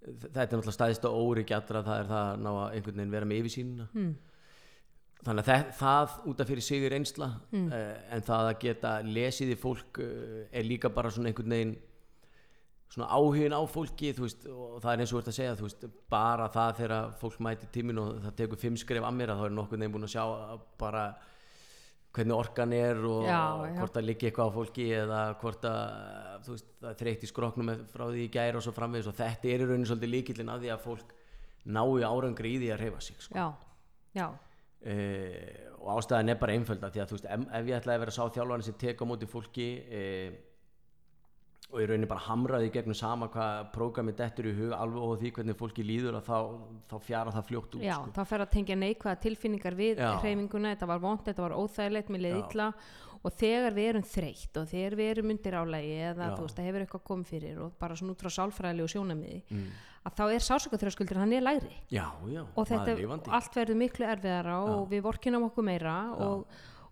þetta er náttúrulega staðist og óryggi allra það er það að ná að einhvern veginn vera með yfirsýnina Hmm. þannig að það, það út af fyrir sig er reynsla uh, en það að geta lesið í fólk uh, er líka bara svona einhvern veginn svona áhugin á fólki veist, og það er eins og ert að segja veist, bara það þegar fólk mæti tímin og það tekur fimm skref að mér að þá er nokkur neginn búin að sjá að bara hvernig orkan er og, Já, já. hvort það liggi eitthvað á fólki eða hvort að þú veist, það þreytt í skroknum frá því í gæri og svo framvegis og þetta er í rauninni svolítið líkillin að því að fólk nái árangri í því að reyfa sig sko. Já, já, uh, og ástæðan er bara einfölda því að ef, ef ég ætlaði að vera sá þjálfarinn sem tek á móti fólki uh, og í rauninni bara hamraði gegnum sama hvað prógrami dettur í hug alveg og því hvernig fólki líður að þá, þá fjara það fljótt út já sko. þá fer að tengja neikvæða tilfinningar við Já. hreyfinguna, þetta var vond, þetta var óþægilegt mér leið Já. illa og þegar við erum þreytt og þegar við erum undir álægi eða Já. þú veist, það hefur eitthvað komið fyrir og bara svona út frá sálfræðilegu sjónamiði mm. að þá er sásökaþröskuldur, hann er lægri já, já, og þetta, allt verður miklu erfiðara og við vorkinum okkur meira og,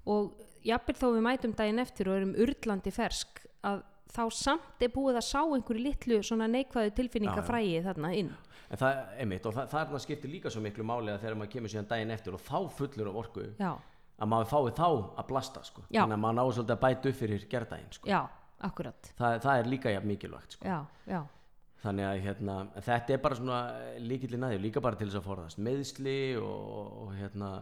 og jafnvel þó við mætum daginn eftir og erum urlandi fersk að þá samt er búið að sá einhverju litlu neikvæðu tilfinningafrægi þarna inn en það, einmitt, og það, það það skiptir líka svo miklu máli að þegar maður kemur síðan daginn eftir og þá fullur af orku já, að maður fái þá að blasta sko. Þannig að maður náðu svolítið að bæta upp fyrir gerdaginn sko. já, akkurat það, það er líka jafn mikilvægt sko. já, já, þannig að hérna, þetta er bara líkillin aðeins, líka bara til þess að forðast meðsli og, og hérna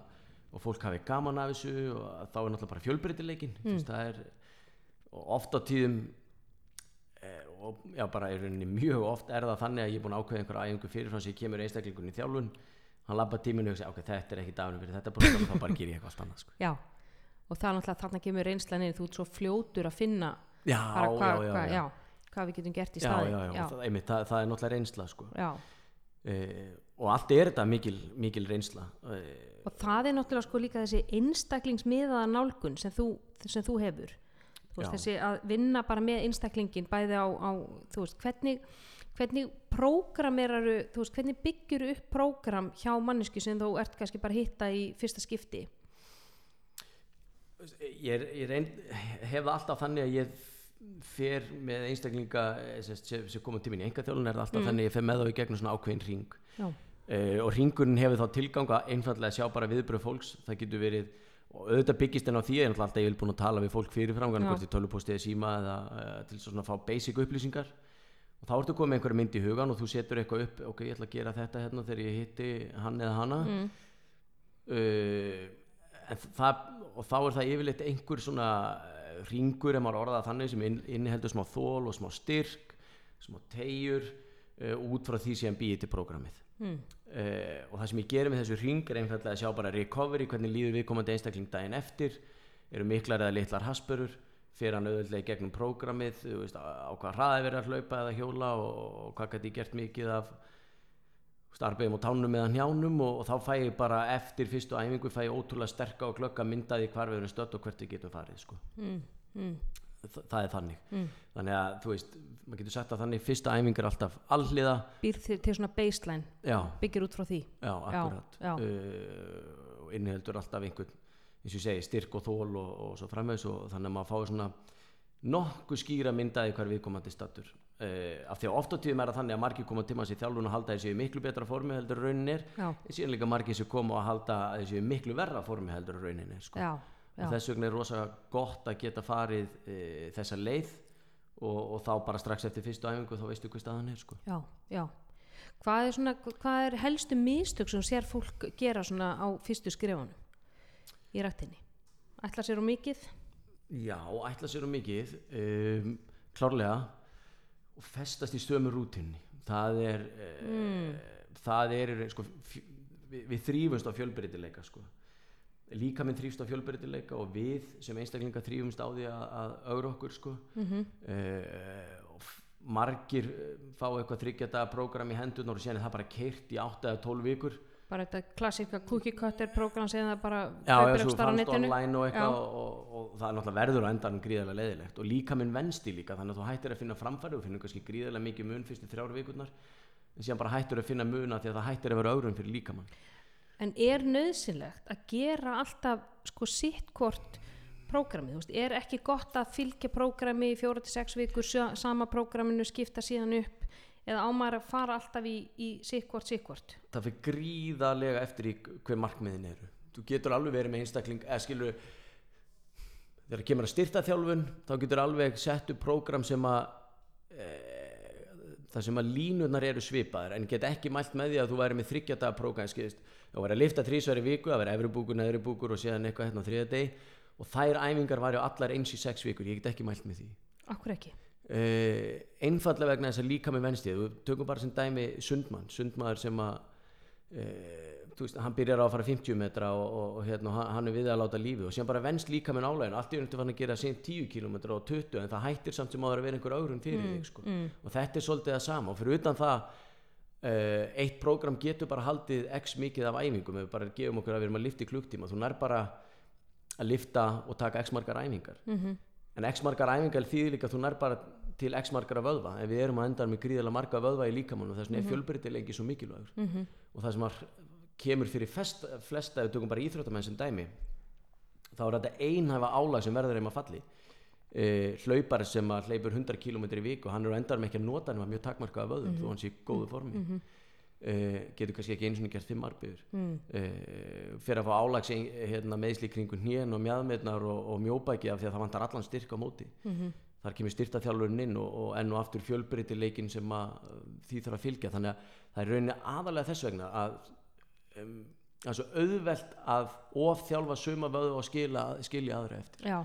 og fólk hafi gaman af þessu og þá er náttúrulega bara fjölbreytileikin mm. það er og oft á tíðum og já bara í rauninni mjög oft er það þannig að ég er búin að ákveða einhverja æfingu fyrirfram sem ég kemur einstaklingun í þjálfun hann labba tíminu og segja ok, þetta er ekki daginu fyrir þetta bara, þá bara ger ég eitthvað spannað sko. já og það er náttúrulega þarna kemur inn þú ert svo fljótur að finna já, bara já, hva, já. hvað við getum gert í já, staði já, já, Það, einmitt, það, það er náttúrulega reynsla sko. já. uh, og allt er þetta mikil, mikil reynsla uh, og það er náttúrulega sko líka þessi einstaklingsmiðaða nálgun sem þú, sem þú hefur veist, þessi að vinna bara með einstaklingin bæði á, á þú veist, hvernig hvernig prógrameraru, þú veist, hvernig byggjur upp prógram hjá mannesku sem þú ert kannski bara hitta í fyrsta skipti? Ég, er, ég reynd, hef alltaf þannig að ég fer með einstaklinga eh, sem, sem koma tíminn í enga þjálun er alltaf þannig að ég fer með þá í gegnum svona ákveðin ring uh, og ringurinn hefur þá tilgang að einfallega sjá bara viðbröð fólks. Það getur verið og auðvitað byggist en á því er náttúrulega alltaf ég vil búin að tala við fólk fyrirfram Já. hvort í tölupósti eða síma eða uh, til svona að fá basic upplýsingar og þá ertu komið með einhverja mynd í hugan og þú setur eitthvað upp ok, ég ætla að gera þetta hérna þegar ég hitti hann eða hana mm. uh, en það, og þá er það yfirleitt einhver svona eh, ringur ef maður orðað þannig sem inn, inniheldur smá þól og smá styrk smá tegjur uh, út frá því sem býði til prógramið Mm. Uh, og það sem ég gerir með þessu ring er einfallega að sjá bara recovery hvernig líður viðkomandi einstakling daginn eftir eru miklar eða litlar haspurur fyrir hann auðvitað í gegnum prógramið þú veist, á, hvað hraði verið að hlaupa eða hjóla og, og hvað gæti ég gert mikið af starfiðum og tánum eða njánum og, og þá fæ ég bara eftir fyrstu æfingu fæ ég ótrúlega sterka og glögga myndaði hvar við erum stödd og hvert við getum farið sko. Mm. Mm. Þa- það er þannig. Mm. þannig að þú veist, maður getur sagt að þannig fyrsta æfing er alltaf alliða býr til, til svona baseline. Já, byggir út frá því. Já, akkurat. já. Uh, og inniheldur alltaf einhvern eins og ég segi, styrk og þól og, og svo framvegs og þannig að maður fái svona nokkuð skýra myndaði hver viðkomandi stattur uh, af því að oft á tíðum er það þannig að margir koma til manns í þjálfun og halda þessi miklu betra formi heldur en raunin er. Já, en síðan líka margir sem koma að halda þessi miklu verra formi heldur en raunin er sko. Þess vegna er rosa gott að geta farið e, þessa leið og, og þá bara strax eftir fyrstu æfingu þá veistu hvað staðan er sko. já, já. Hvað er, svona, hvað er helstu mistök sem sér fólk gera svona á fyrstu skrifunum í rættinni? Ætla sér á mikið? Já, ætla sér um mikið um, klárlega og festast í stömu rútinni það er mm. það er sko, við, við þrýfumst á fjölbreytileika sko. Líka minn þrýfst á fjölbreytileika og við sem einstaklinga þrýfumst á því að, að augra okkur sko. Mm -hmm. uh, og margir eh, fá eitthvað þryggjata program í hendurnar og síðan er það bara keirt í 8 eða 12 vikur Bara þetta klassíska cookie cutter program sem það bara kaupir á fannst netinu. online og og, og, og það er náttúrulega verður á endanum gríðarlega leiðilegt og líka minn vensti líka þannig að þú hættir að finna framfæri og finnur kannski gríðarlega mikið mun fyrstu þrjár vikurnar en síðan bara hættir að finna muna því að það hættir að vera öðrum fyrir líkamann En er nöðsynlegt að gera alltaf sko sitt hvort prógramið, er ekki gott að fylgja prógrami í fjóra til sex vikur sa- sama prógraminu skipta síðan upp? Eða ámar að fara alltaf í, í sitt hvort, sitt hvort? Það fyrir gríðarlega eftir í hver markmiðin eru. Þú getur alveg verið með einstakling eða skilur þegar kemur að styrta þjálfun þá getur alveg sett upp prógram sem að e, það sem að línurnar eru svipaðar en get ekki mælt með því að þú væri með þryggjadaga prógram skilist, þú væri að lifta þrísværi viku það væri efri búkur, neðri búkur og síðan eitthvað hérna á þriða deg og þær æfingar væri allar eins í sex vikur, ég get ekki mælt með því. Akkur ekki? uh, einfallega vegna þess að líka með venstið við tökum bara sem dæmi sundmann. Sundmaður sem að uh, þú veist, hann byrjar á að fara 50 metra og, og, og hérna, og hann- er við að láta lífi og síðan bara venst líka með nálegin allt í undir fann að gera síðan 10 km og 20 en það hættir samt sem áður að vera einhver ögrun fyrir þig sko. mm. og þetta er svolítið það sama. Og fyrir utan það eitt prógram getur bara haldið x mikið af æfingum ef við bara gefum okkur að við erum að lifta í klukktíma þú nær bara að lifta og taka x margar æfingar. Mm en x margar æfingar þýðir líka að þú nær bara til x margar af vöðva en við erum að enda með gríðarlega marga vöðva í líkamann og þess vegna er fjölbreytileiki svo mikilvægur. -hmm. og það sem að kemur fyrir fest, flesta ef við tökum bara íþróttamenn sem dæmi þá er þetta einhæfa álag sem verður þeim að falli e, hlaupar sem að hleypur 100 km í viku hann er á endanum ekki að nota hann mjög takmarkaða vöðum þó hann sé í góðu formi. Mhm. e, getur kannski ekki einu svona gert fimm arbegur Mm. e, fyrir að fá álags hérna, meðsli kringu hnén og mjadmetnar og, og mjóbæki af því að það vantar allan styrk á móti. Mhm. þar kemur styrtaþjálfurinn inn og, og enn og aftur fjölbreytileikin sem að því þarf að fylgja. Þannig að það er rauninni aðalega þess vegna að um, er auðvelt að ofþjálfa suma vöðu og skila, skilja aðra eftir. Já,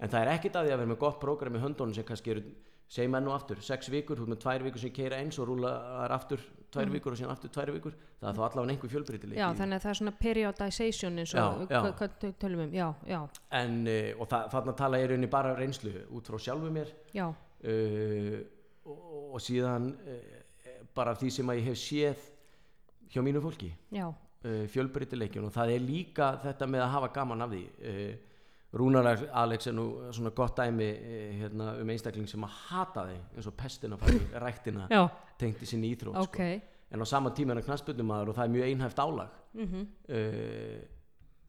en það er ekkit að því að vera með gott prógram í höndunum sem kannski eru segjum enn og aftur, sex vikur, þú ert með tvær vikur sem keira eins og rúla þar aftur tvær vikur og síðan aftur tvær vikur. Það er þá allavega einhver fjölbreytileiki já, þannig að það er svona periodization eins og hvað tölum við um, já, já, en, uh, og það, þarna tala ég rauninni bara reynslu út frá sjálfu mér. Uh, og, og síðan uh, bara því sem að ég hef séð hjá mínu fólki. Já, fjölbreytileikjun og það er líka þetta með að hafa gaman af því Rúnar Alex er nú svona gott dæmi uh, hérna, um einstakling sem að hata þig eins og pestin að fara ræktina tengt í sinni íþrótt ok. Sko. en á sama tíma er hann knassbyrnumadur og það er mjög einhæft álag. Mm uh,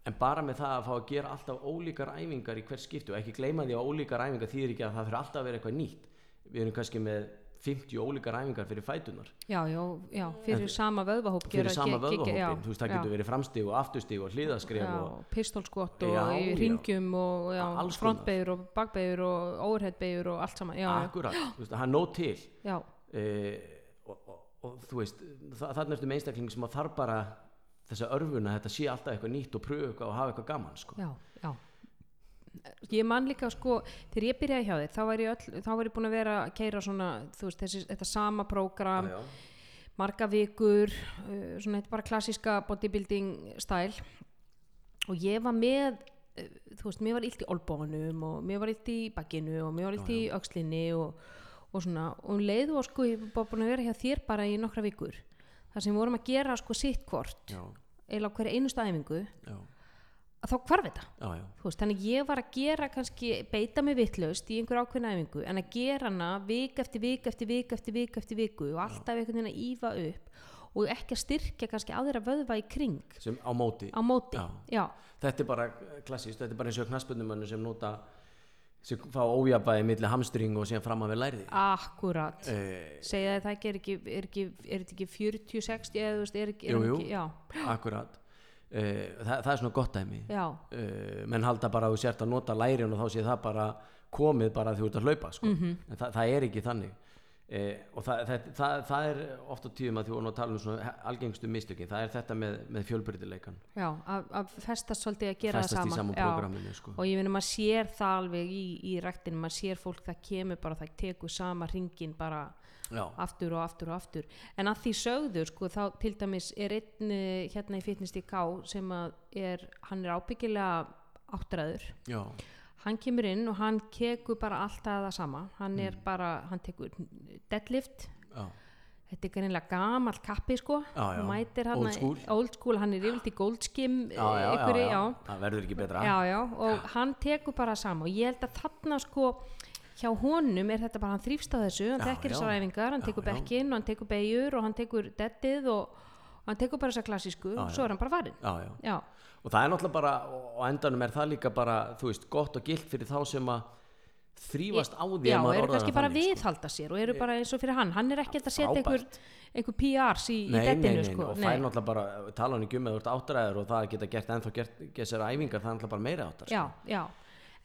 en bara með það að fá að gera alltaf ólíkar æfingar í hvert skipti og ekki gleyma því að ólíkar æfingar þýðir ekki að það fyrir alltaf að vera eitthvað nýtt. Við erum kannski með 50 ólíkar æfingar fyrir fætunar já, já, já, fyrir sama vöðvahóp fyrir sama já, þú veist það getur verið framstig og afturstig og hliðaskref og pistolskott og í ringjum og frontbeigur og bakbeigur og overheadbeigur og allt saman akkurat, þú veist, það er nóg til. Uh, og, og, og þú veist þa þannig eftir með einstakling sem að þarf bara þessa örfuna, þetta sé alltaf eitthvað nýtt og eitthvað og hafa eitthvað gaman sko. Ég man líka sko þegar ég byrjaði hjá þér þá var ég, öll, þá var ég búin að vera að keira svona veist þessi, þetta sama prógram marga vikur uh, svona þetta bara klassíska bodybuilding stæl og ég var með uh, þú veist, mér var illt í olbónum og mér var illt í bakkinu og mér var illt í öxlinni og, og svona. Og um leið og sko ég var búin að vera hjá þér bara í nokkra vikur þar sem við vorum að gera sko sitt hvort eða hverja einustu æfingu já, þá hvarf þetta. Já, já, veist, þannig ég var að gera kannski beita mig vitlaust í einhver ákveðna æfingu en að gera hana vik eftir vik eftir vik eftir vik eftir viku og alltaf einhvern veginn að ífa upp og ekki að styrkja kannski aðra vöðva í kring. Sem á móti. Á móti Já. þetta er bara klassíst, þetta er bara eins og knaspundumönnu sem nota sem fá ójabæði milli hamstring og síðan fram að við læriði akkurat. Eh, segja að það ekki er ekki er, ekki, þetta ekki 40-60 eða er ekki, er Jú, jú. ekki já, akkurat það, það er svona gott dæmi uh, menn halda bara að þú sért að nota lærin og þá sé það bara komið bara að þú ert að hlaupa sko. Mhm. en það, það er ekki þannig uh, og það, það, það, það er oft á tíðum að voru að tala um svona algengstu mistökin, það er þetta með, með fjölbyrðileikan já að, að festast svolítið að gera festast það í sama saman já. programminu sko. og ég finna maður sér það alveg í, í ræktinu, maður sér fólk það kemur bara það tekur sama ringin bara já, aftur og aftur og aftur. En að því sögður sko þá til dæmis er einn eh, hérna í Fitness DK sem að er, hann er ábyggilega áttræður. Já, hann kemur inn og hann kekur bara alltaf það sama. Hann Mm. er bara, hann tekur deadlift. Já, þetta er greinlega gamall kappi sko. Já, já. mætir hann Old school. old school, hann er yfirlt í goldskim það verður ekki betra. Og hann tekur bara sama. Og ég held að þarna sko hjá honum er þetta bara, hann þrýfst á þessu hann já. þessar æfingar, hann tekur bekkinn og hann tekur beigjur og hann tekur deadið og, og hann tekur bara þessa klassísku og svo er hann bara farinn. Já, og það er náttúrulega bara og endanum er það líka bara þú veist, gott og gilt fyrir þá sem að þrýfast á því já eru kannski það bara þannig, sko. viðhalda sér og eru bara eins og fyrir hann, hann er ekki að setja einhver, einhver PRs í, í nei, nei, nei, sko. Og fær náttúrulega bara tala hann ert áttræður og það geta gert ennþá gert, gert sér æfingar, það er náttúrulega bara meira áttar já, já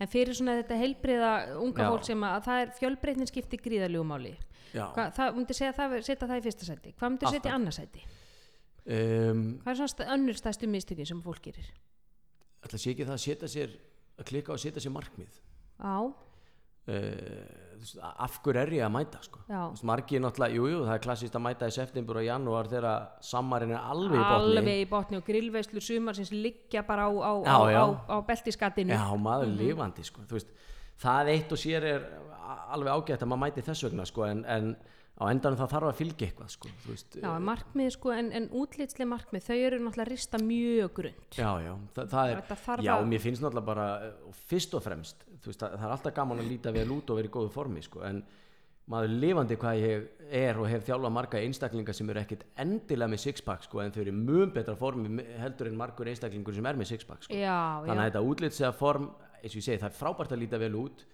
en fyrir svona þetta heilbriða unga fólk sem að, að það er fjölbreytnin skipti. Hva, það myndi segja það, setja það í fyrsta sæti. Hvað myndi setja í Alltaf. annað sæti? Um, hvað er svona önnur stærstu mistökin sem fólk gerir? ætla sé ekki það að setja sér að klikka og setja sér markmið? Á, uh, af hverju er ég að mæta sko? veist, margir náttúrulega, jújú, jú, það er klassist að mæta í september og janúar þegar sammarinn er alveg í botni alveg í botni og grillveislur sumar sem liggja bara á, á, Já, á, já. á, beltiskattinu Já, maður Mhm. er lifandi sko. Veist, það eitt og sér er alveg ágætt að maður mæti þess vegna sko, en, en á endanum það þarf að fylgja eitthvað sko, veist, Já, en markmið sko, en, en útlitslega markmið, þau eru náttúrulega rista mjög grund. já, já, það, það er þarf já, mér finnst náttúrulega bara eh, fyrst og fremst, veist, það, það er alltaf gaman að líta vel út og vera í góðu formi sko, en maður lifandi hvað ég er og hef þjálfað marga einstaklinga sem eru ekkit endilega með sixpack sko, en þau eru mun betra formi heldur en margur einstaklingur sem er með sixpack sko. Já, þannig já, að þetta útlitsega form eins og ég segi, það er frábært að líta vel út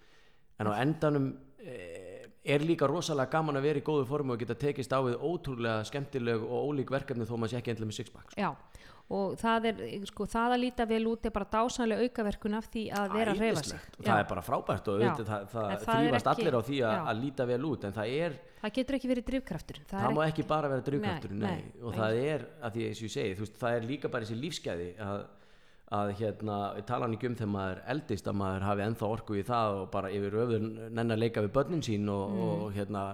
en á endanum eh, er líka rosalega gaman að vera í góðu formi og geta tekist á við ótrúlega skemmtileg og ólík verkefni þó maður sé ekki endilega með sixpack sko. já. Og það er, sko, það að líta vel út er bara dásanlega aukaverkun af því að vera að reyfa sig. Og það er bara frábært og auðvitað, það, það, það þrýfast ekki- allir á því að, að líta vel út en það er, Það getur ekki verið drifkraftur. Það, það má ekki bara vera draugraftur Nei, nei, nei, og það er, að því og ég segi veist, það er líka bara þessi lífsgæði að, að hérna, tala hann ekki um þegar maður eldist að maður hafi ennþá orku í það og bara yfir öfður nenn að leika við börnin sín og, Mm. og hérna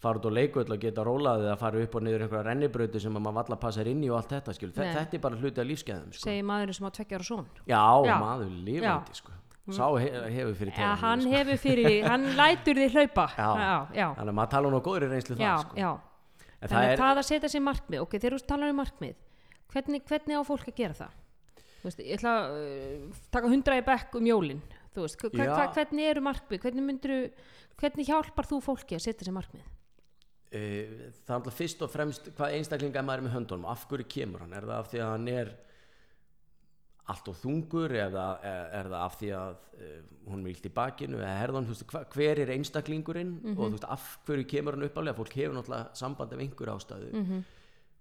fara út og leikull og geta rólaði að fara upp og niður einhverja rennibrauti sem að maður valla passar inn í og allt þetta skil, Nei. þetta er bara hluti af lífsgæðum sko. segir maðurinn sem á tveggjar og són. já, Já. maður lifandi sko. sá he hefur fyrir Ja, tegum hann sko. hefur fyrir, hann lætur þið hlaupa. Já. já, já. þannig að maður tala nú á góðri reynslu já, það sko. já. en Þannig það að er, það að setja sér markmið, ok, þegar þú talar um markmið, hvernig, hvernig á fólk að gera það? Veist, ég ætla að uh, taka hundra í bekk um jólin, þú veist, hva, Já. hva, hvernig eru markmið, hvernig myndir hvernig hjálpar þú fólki að setja sér markmið? Uh, það er fyrst og fremst hvað einstaklinga er maður með höndunum. Af hverju kemur hann, er það af því að hann er allt og þungur eða er, er það af því að uh, hún er illt í bakinu eða herðan, veist, hva, hver er einstaklingurinn? Og þú veist, af hverju kemur hann uppalega fólk hefur náttúrulega samband af einhver ástæðu.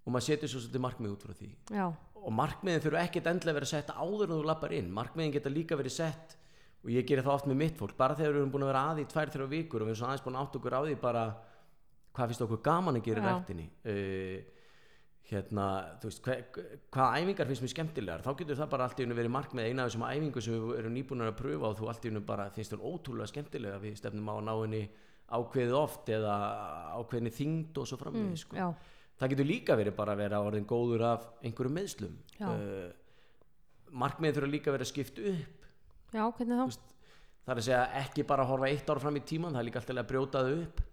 Og maður setur svo svolítið markmið út frá því. Já, og markmiðin þurfa ekkert endilega að vera sett áður en þú lappar inn, markmiðin geta líka verið sett og ég gerir það oft með mitt fólk bara þegar við erum búin að vera að því tvær, þrjá vikur og við erum svona aðeins búin að átt okkur á því bara hvað finnst okkur gaman að gera í Já. ræktinni. Uh, hérna, þú veist hva, hvað æfingar finnst mér skemmtilegar? Þá getur það bara allt í unni verið markmið eina af þessum æfingu sem við erum nýbúin að pröfa og þú allt í unni bara finnst þér ótrúlega skemmtilega við stefnum á að ná henni ákveðið oft eða ákveðinni þyngd og svo framvegis sko. já, það getur líka verið bara að vera orðin góður af einhverjum meðslum Já. markmiðin þurfa líka að vera skipt upp. Já, hvernig þá? veist, það er að segja ekki bara að horfa eitt ára fram í tíman það er líka alltaf að brjóta það upp.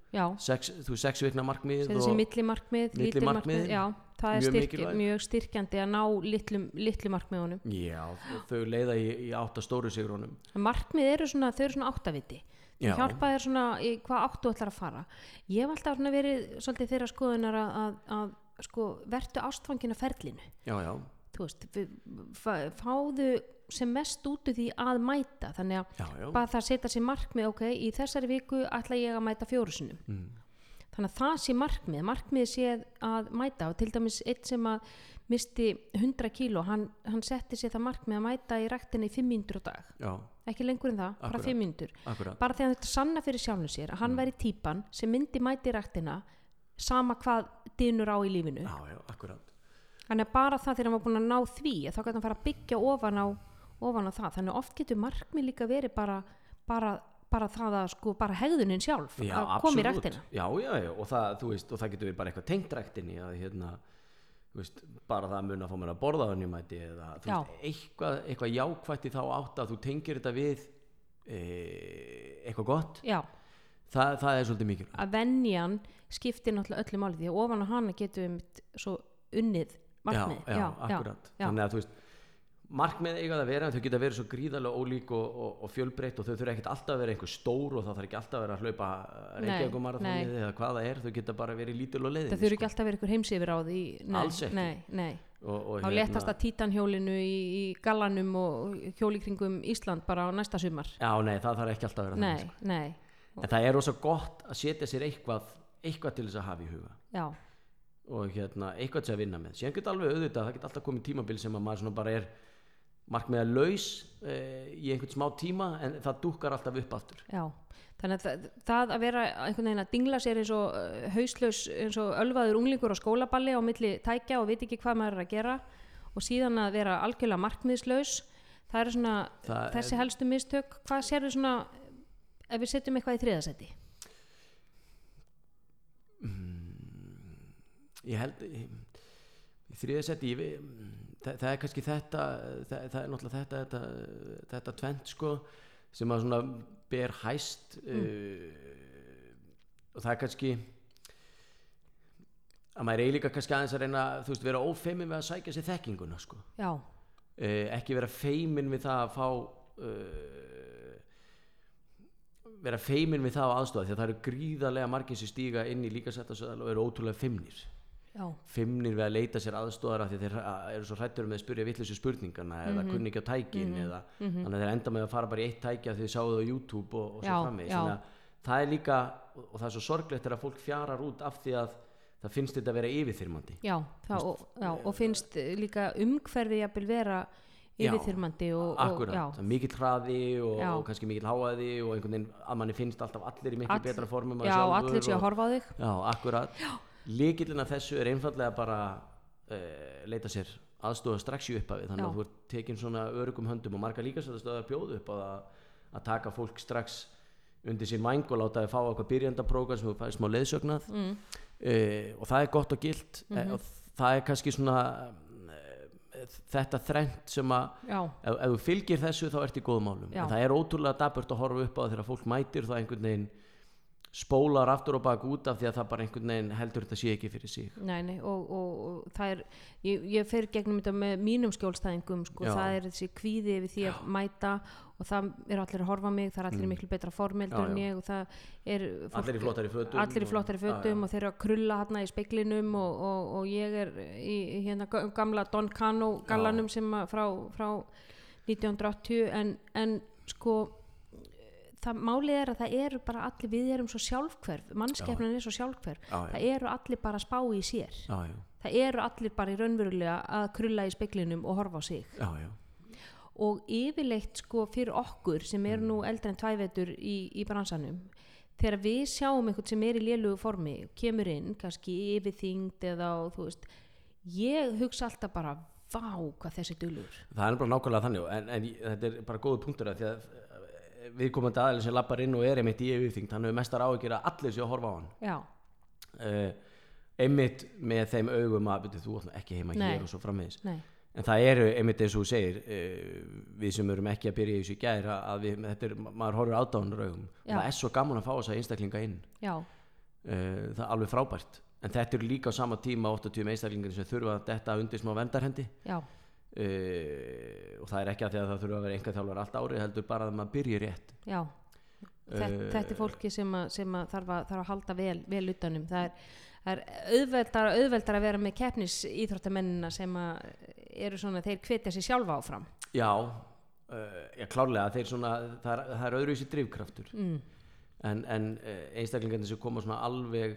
Sex, þú sex vikna markmið sér millimarkmið, lítil markmið, Millimarkmiðin. já, það er Mjög styrk, mjög styrkjandi að ná litlum, litlu markmiðunum. Já, þau leiða í, í átta stóru sigrunum. Markmið eru svona, þau eru svona áttaviti hjálpa þér svona í hvað áttu ætlar að fara. Ég hef alltaf verið svolítið þeirra skoðunar að, að, að sko, vertu ástfangin að ferlinu. Já, já, veist, fáðu sem mest út úr því að mæta. Þannig að já, bara það setja sér markmið ok, í þessari viku ætla ég að mæta fjórusunum Mm. þannig að það sé markmið. Markmið sé að mæta. Og til dæmis eitt sem að misti 100 kíló, hann, hann setti sér það markmið að mæta í ræktinni í 5 mínútur á dag. Já, ekki lengur en það, bara Akkúrat. 5 mínútur. Akkurat. Bara þegar þetta sanna fyrir sjálfum sér að hann væri típan sem myndi mæti í ræktina sama hvað dynur á í lífinu. Já, já, akkurat. Þannig að bara það þegar hann var búin að ná því þá gæti hann fara að byggja ofan á ofan á það, þannig oft getur markmið líka verið bara, bara, bara það að sko bara hegðunin sjálf Já, að koma í ræktina. Já, já, já, og það, veist, og það getur verið bara eitthvað tengt ræktinni að hérna, veist, bara það mun að fá mér að borða á nýmæti eða Já. veist, eitthvað, eitthvað jákvætt í þá átt að þú tengir þetta við e, eitthvað gott. Já, það, það er svolítið mikilvægt. Að venjan skiptir náttúrulega öllu máli því að ofan á hana getum við svo unnið markmið já, já, akkurat. já. þannig að þú veist markmið eiga það að vera en þau geta verið svo gríðarlega ólík og, og, og fjölbreytt og þau þurfa ekkert alltaf að vera einhver stór og það þarf ekki alltaf að vera að hlaupa reykjagumarathonið eða hvað það er þau geta bara verið lítil og leiðin það þurfi ekki alltaf að vera ykkur heimsifir á því nei, Alls ekki. nei, nei. og, á léttasta títanhjólinu í, í gallanum og hjóli kringum Ísland bara á næsta sumar. Já, nei, það þarf ekki alltaf að vera þannig sko. nei, en það er rosa gott að setja sér eitthvað eitthvað og hérna, eitthvað til að vinna með. Síðan geta alveg auðvitað, það geta alltaf komið tímabil sem að maður bara er markmiða laus eh, í einhvern smá tíma en það dúkkar alltaf upp aftur. Já þannig að það, það að vera einhvern veginn að dingla sér eins og uh, hauslaus eins og ölvaður unglingur á skólaballi á milli tækja og veit ekki hvað maður er að gera og síðan að vera algjörlega markmiðslaus. Það eru svona Það þessi helstu mistök. Hvað sérðu svona ef við setjum eitthvað í þriðasetti ég held í, þriðasetti það, það er kannski þetta það, það er náttúrulega þetta þetta, þetta tvent sko sem að svona ber hæst uh, og það er kannski að maður líka kannski aðeins að reyna þú veist vera ófeimin við að sækja sér þekkinguna sko. Já, uh, ekki vera feimin við það að fá uh, vera feimin við það á aðstofa því að það eru gríðarlega margir sem stíga inn í líkasættasöðal og eru ótrúlega feimnir já, feimnir við að leita sér aðstofar af því að þeir eru svo hrættur með að spyrja vittlisum spurningana eða kunni ekki á tækin eða þannig að þeir enda með að fara bara í eitt tæki af því þið sáðu það á YouTube og, og svo Já, já. að það er líka og, það er svo sorglegt þegar fólk fjarar út af því að það finnst þetta að vera yfirþyrmandi. Já, það, og, já og finnst eh, líka umhverfi jafnvel vera Já, yfirþyrmandi og, og Akkurat, já, er mikill hraði og, Já. og kannski mikill háaði og einhvern veginn að manni finnst alltaf allir í miklu All- betra formum já allir sé að horfa á þig. Já, akkurat Líkillin að þessu er einfallega bara uh, leita sér aðstofa strax í upphafi þannig Já. að þú ert tekin svona örugum höndum og marga líka stöða bjóðu upp á það að taka fólk strax undir sín væng og láta þið fá eitthvað byrjandaprógram sem þú fæði smá leiðsögnað mm. uh, og það er gott og gilt mm Mhm. og það er kannski svona uh, þetta þrennt sem að ef, ef þú fylgir þessu þá ert í góðum málum Já. en það er ótrúlega daburt að horfa upp á þegar fólk mætir það einhvern veginn spólar aftur og bak út af því að það bara einhvern veginn heldur þetta sé ekki fyrir sig nei, nei og, og, og það er, ég, ég fer gegnum þetta með mínum skjólstæðingum sko, Já. það er þessi kvíði yfir því að mæta og það er allir að horfa mig það er allir í miklu betra formeldur Mm. Já, en já. ég og það er fólk, allir í flottari fötum í flottari og- fötum já, og þeir eru að krulla hérna í speiklinum og, og, og ég er í hérna ga- gamla Don Cano gallanum sem að frá, frá 1980 en, en sko það málið er að það eru bara allir við erum svo sjálfhverf, mannskefnin er svo sjálfhverf. Já, já. það eru allir bara að spá í sér. Já, það eru allir bara í raunverulega að krulla í speiklinum og horfa á sig. Og yfirleitt sko fyrir okkur sem eru nú eldri en tvævetur í, í bransanum þegar við sjáum einhvern sem er í lélugu formi kemur inn, kannski yfirþyngd eða þú veist ég hugsa alltaf bara, vá hvað þessi dulur það er bara nákvæmlega þannig en, en þetta er bara góðu punktur að því að viðkomandi aðeins sem lappar inn og er einmitt í yfirþyngd hann hefur mestar áhyggjur að allir séu að horfa á hann. Já, uh, einmitt með þeim augum að byrju, þú nú ekki heima Nei. hér og svo framvegis. Nei, en það eru einmitt eins og þú segir uh, við sem erum ekki að byrja í þessu gær að að við, þetta er, maður horfir ádáðanur augum. Það er svo gaman að fá þess að einstaklinga inn. Já, uh, það er alveg frábært. En þetta eru líka á sama tíma 80 einstaklingar sem þurfa að detta undir smá vendarhendi já, uh, og það er ekki að því að það þurfa að vera einhver þjálfur allt árið heldur bara að maður byrji rétt. Já. Þetta, Eh, þetta er fólki sem, að, sem að þarf, að, þarf að halda vel, vel utanum. Það er, það er auðveldar, auðveldar að vera með keppnis íþróttamennina sem eru svona, þeir hvetja sér sjálfa áfram. Já, uh, já klárlega. Þeir svona, það er, er öðruvísi drifkraftur. Mm. en, en uh, einstaklingarnir sem koma svona alveg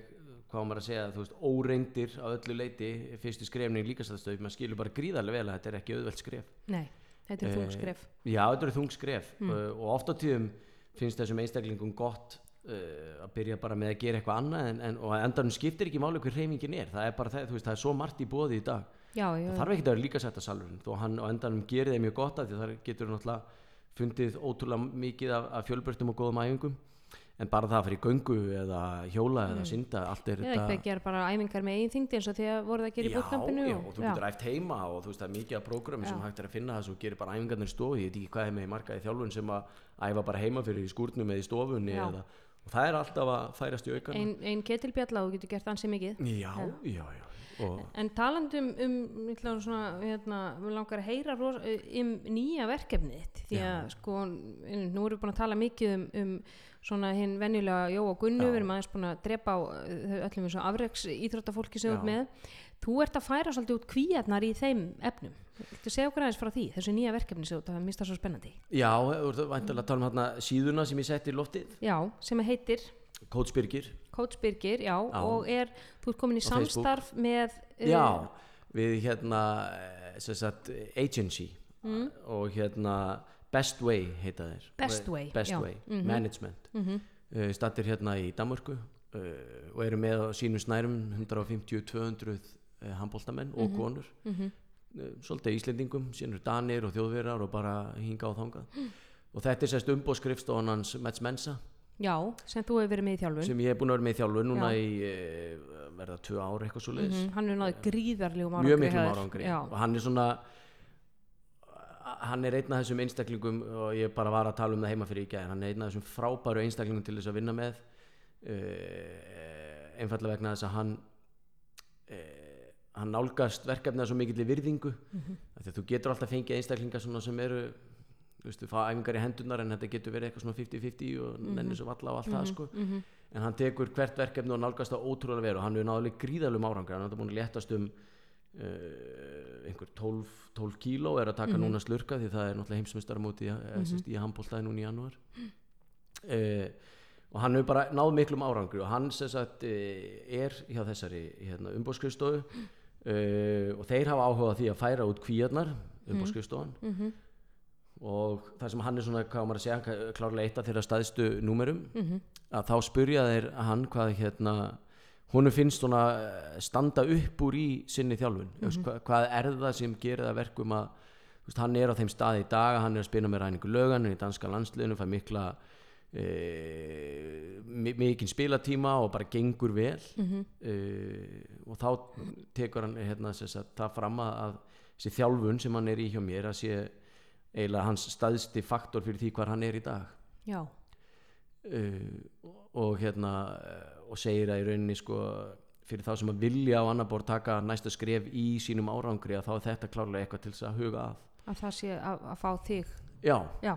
hvað maður að segja, þú veist, óreindir á öllu leiti, fyrstu skrefning líkastæðstöð maður skilur bara gríðarlega vel að þetta er ekki auðvelt skref. Nei, þetta er Eh, þungskref Já, þetta eru þung skref. Uh, og oft á tíðum finnst þessum einstaklingum gott uh, að byrja bara með að gera eitthvað annað en, en, og endanum skiptir ekki máli hver reymingin er. Það er bara það, þú veist, það er svo margt í bóði í dag. Já, já, það þarf ekki að vera líka sætt að salurinn þó hann á endanum gerir þeim mjög gott að því þar getur náttúrulega fundið ótrúlega mikið af, af fjölbörtum og góðum æfingum en bara það að fyrir göngu eða hjóla eða synda, allt er eða eitthvað að gera bara æfingar með eigin þingdi eins og því að voruð að gera í já, bútkampinu já, og þú getur æft heima og þú veist það er mikið af prógrami sem hægt er að finna þess og gerir bara æfingarnir í stofu. Ég veit ekki hvað er með í markaði þjálfun sem að æfa bara heima fyrir í skúrnum eða í stofunni Já. eða, og það er alltaf að færast í aukan ein, ein ketilbjalla og getur gert ansi mikið. Já, já, já En talandum um, ætla svona, hérna, við langar að heyra ros, um nýja verkefnið þitt, því að sko, nú erum við búin að tala mikið um, um svona hinn venjulega Jó og Gunnu, Já. við erum aðeins búin að drepa á uh, öllum þessu afreks íþróttafólki sem þú Já. með. Þú ert að færa svolítið út kvíarnar í þeim efnum. Viltu segja okkur aðeins frá því, þessu nýja verkefni sem þú ert að mista svo spennandi? já, þú ert að tala um hérna síðuna sem ég setti í loftið Já, sem heitir Birgir Coach Birgir, já, Já. og er, þú ert komin í Á Facebook. samstarf með uh, já, við hérna eh, sem sagt agency og hérna Best Way heita þeir Mm. Best Way, Best já. Way, Mhm. Management Mhm. uh, stattir hérna í Danmörku uh, og eru með á sínum snærum 150-200 uh, handbóltamenn og konur Mhm. svolítið Íslendingum, síðan eru Danir og þjóðverjar og bara hinga og þangað og þetta er sérst umbóðskrifstofan hans Mats Mensa Já, sem þú hefur verið með í þjálfun. sem ég hef búin að vera með í þjálfun núna Já. í uh, verða tvö ár eitthvað svo leiðis Mhm, hann er náði gríðarlegum árangri mjög miklum árangri og hann er svona hann er einn af þessum einstaklingum og ég bara var að tala um það heima fyrir í gæðin hann er einn af þessum frábæru einstaklingum til þess að vinna með uh, einfallega vegna þess að hann uh, hann nálgast verkefnið svo mikill virðingu mm. -hmm. þú getur alltaf fengið einstaklingar sem eru þú veist, þú fá æfingar í hendunar en þetta getur verið eitthvað svona 50-50 og Mhm. nennir svo valla og allt það sko. en hann tekur hvert verkefni og nálgast það ótrúlega veru og hann hefur náðulega gríðalum árangur hann er búin að léttast um uh, einhver 12, 12 kíló er að taka núna slurka því það er náttúrulega heimsmyndstarmóti mm -hmm. í handbóltaði núna í janúar. Uh, og hann hefur bara náð miklum árangur og hann sagt uh, er hjá þessari hérna, umbóðskrifstofu. Uh, og þeir hafa áhuga á því að færa út kvíarnar umbóðskrifstofan. Mhm. Og það sem hann er svona, hvað maður að segja klárlega eitt af þeirra staðstu númerum Mhm. að þá spurja þeir hann hvað hérna honum finnst svona eh, standa upp úr í sinni þjálfun mm Mhm. hvað, hvað er það sem gerir það að verkum að þú veist, hann er á þeim staði í dag hann er að spila með ræningu lögan í danska landsliðinu, fær mikla e, mikinn spilatíma og bara gengur vel Mhm. e, og þá tekur hann hérna, sem sagt, það fram að, að þessi þjálfun sem hann er í hjá mér að sé eiginlega hans staðsti faktor fyrir því hvar hann er í dag. Já, uh, og hérna uh, og segir að í rauninni sko fyrir þá sem að vilja á annar borð taka næsta skref í sínum árangri að þá er þetta klárlega eitthvað til þess að huga að. Að það sé að, að fá þig. Já. Já,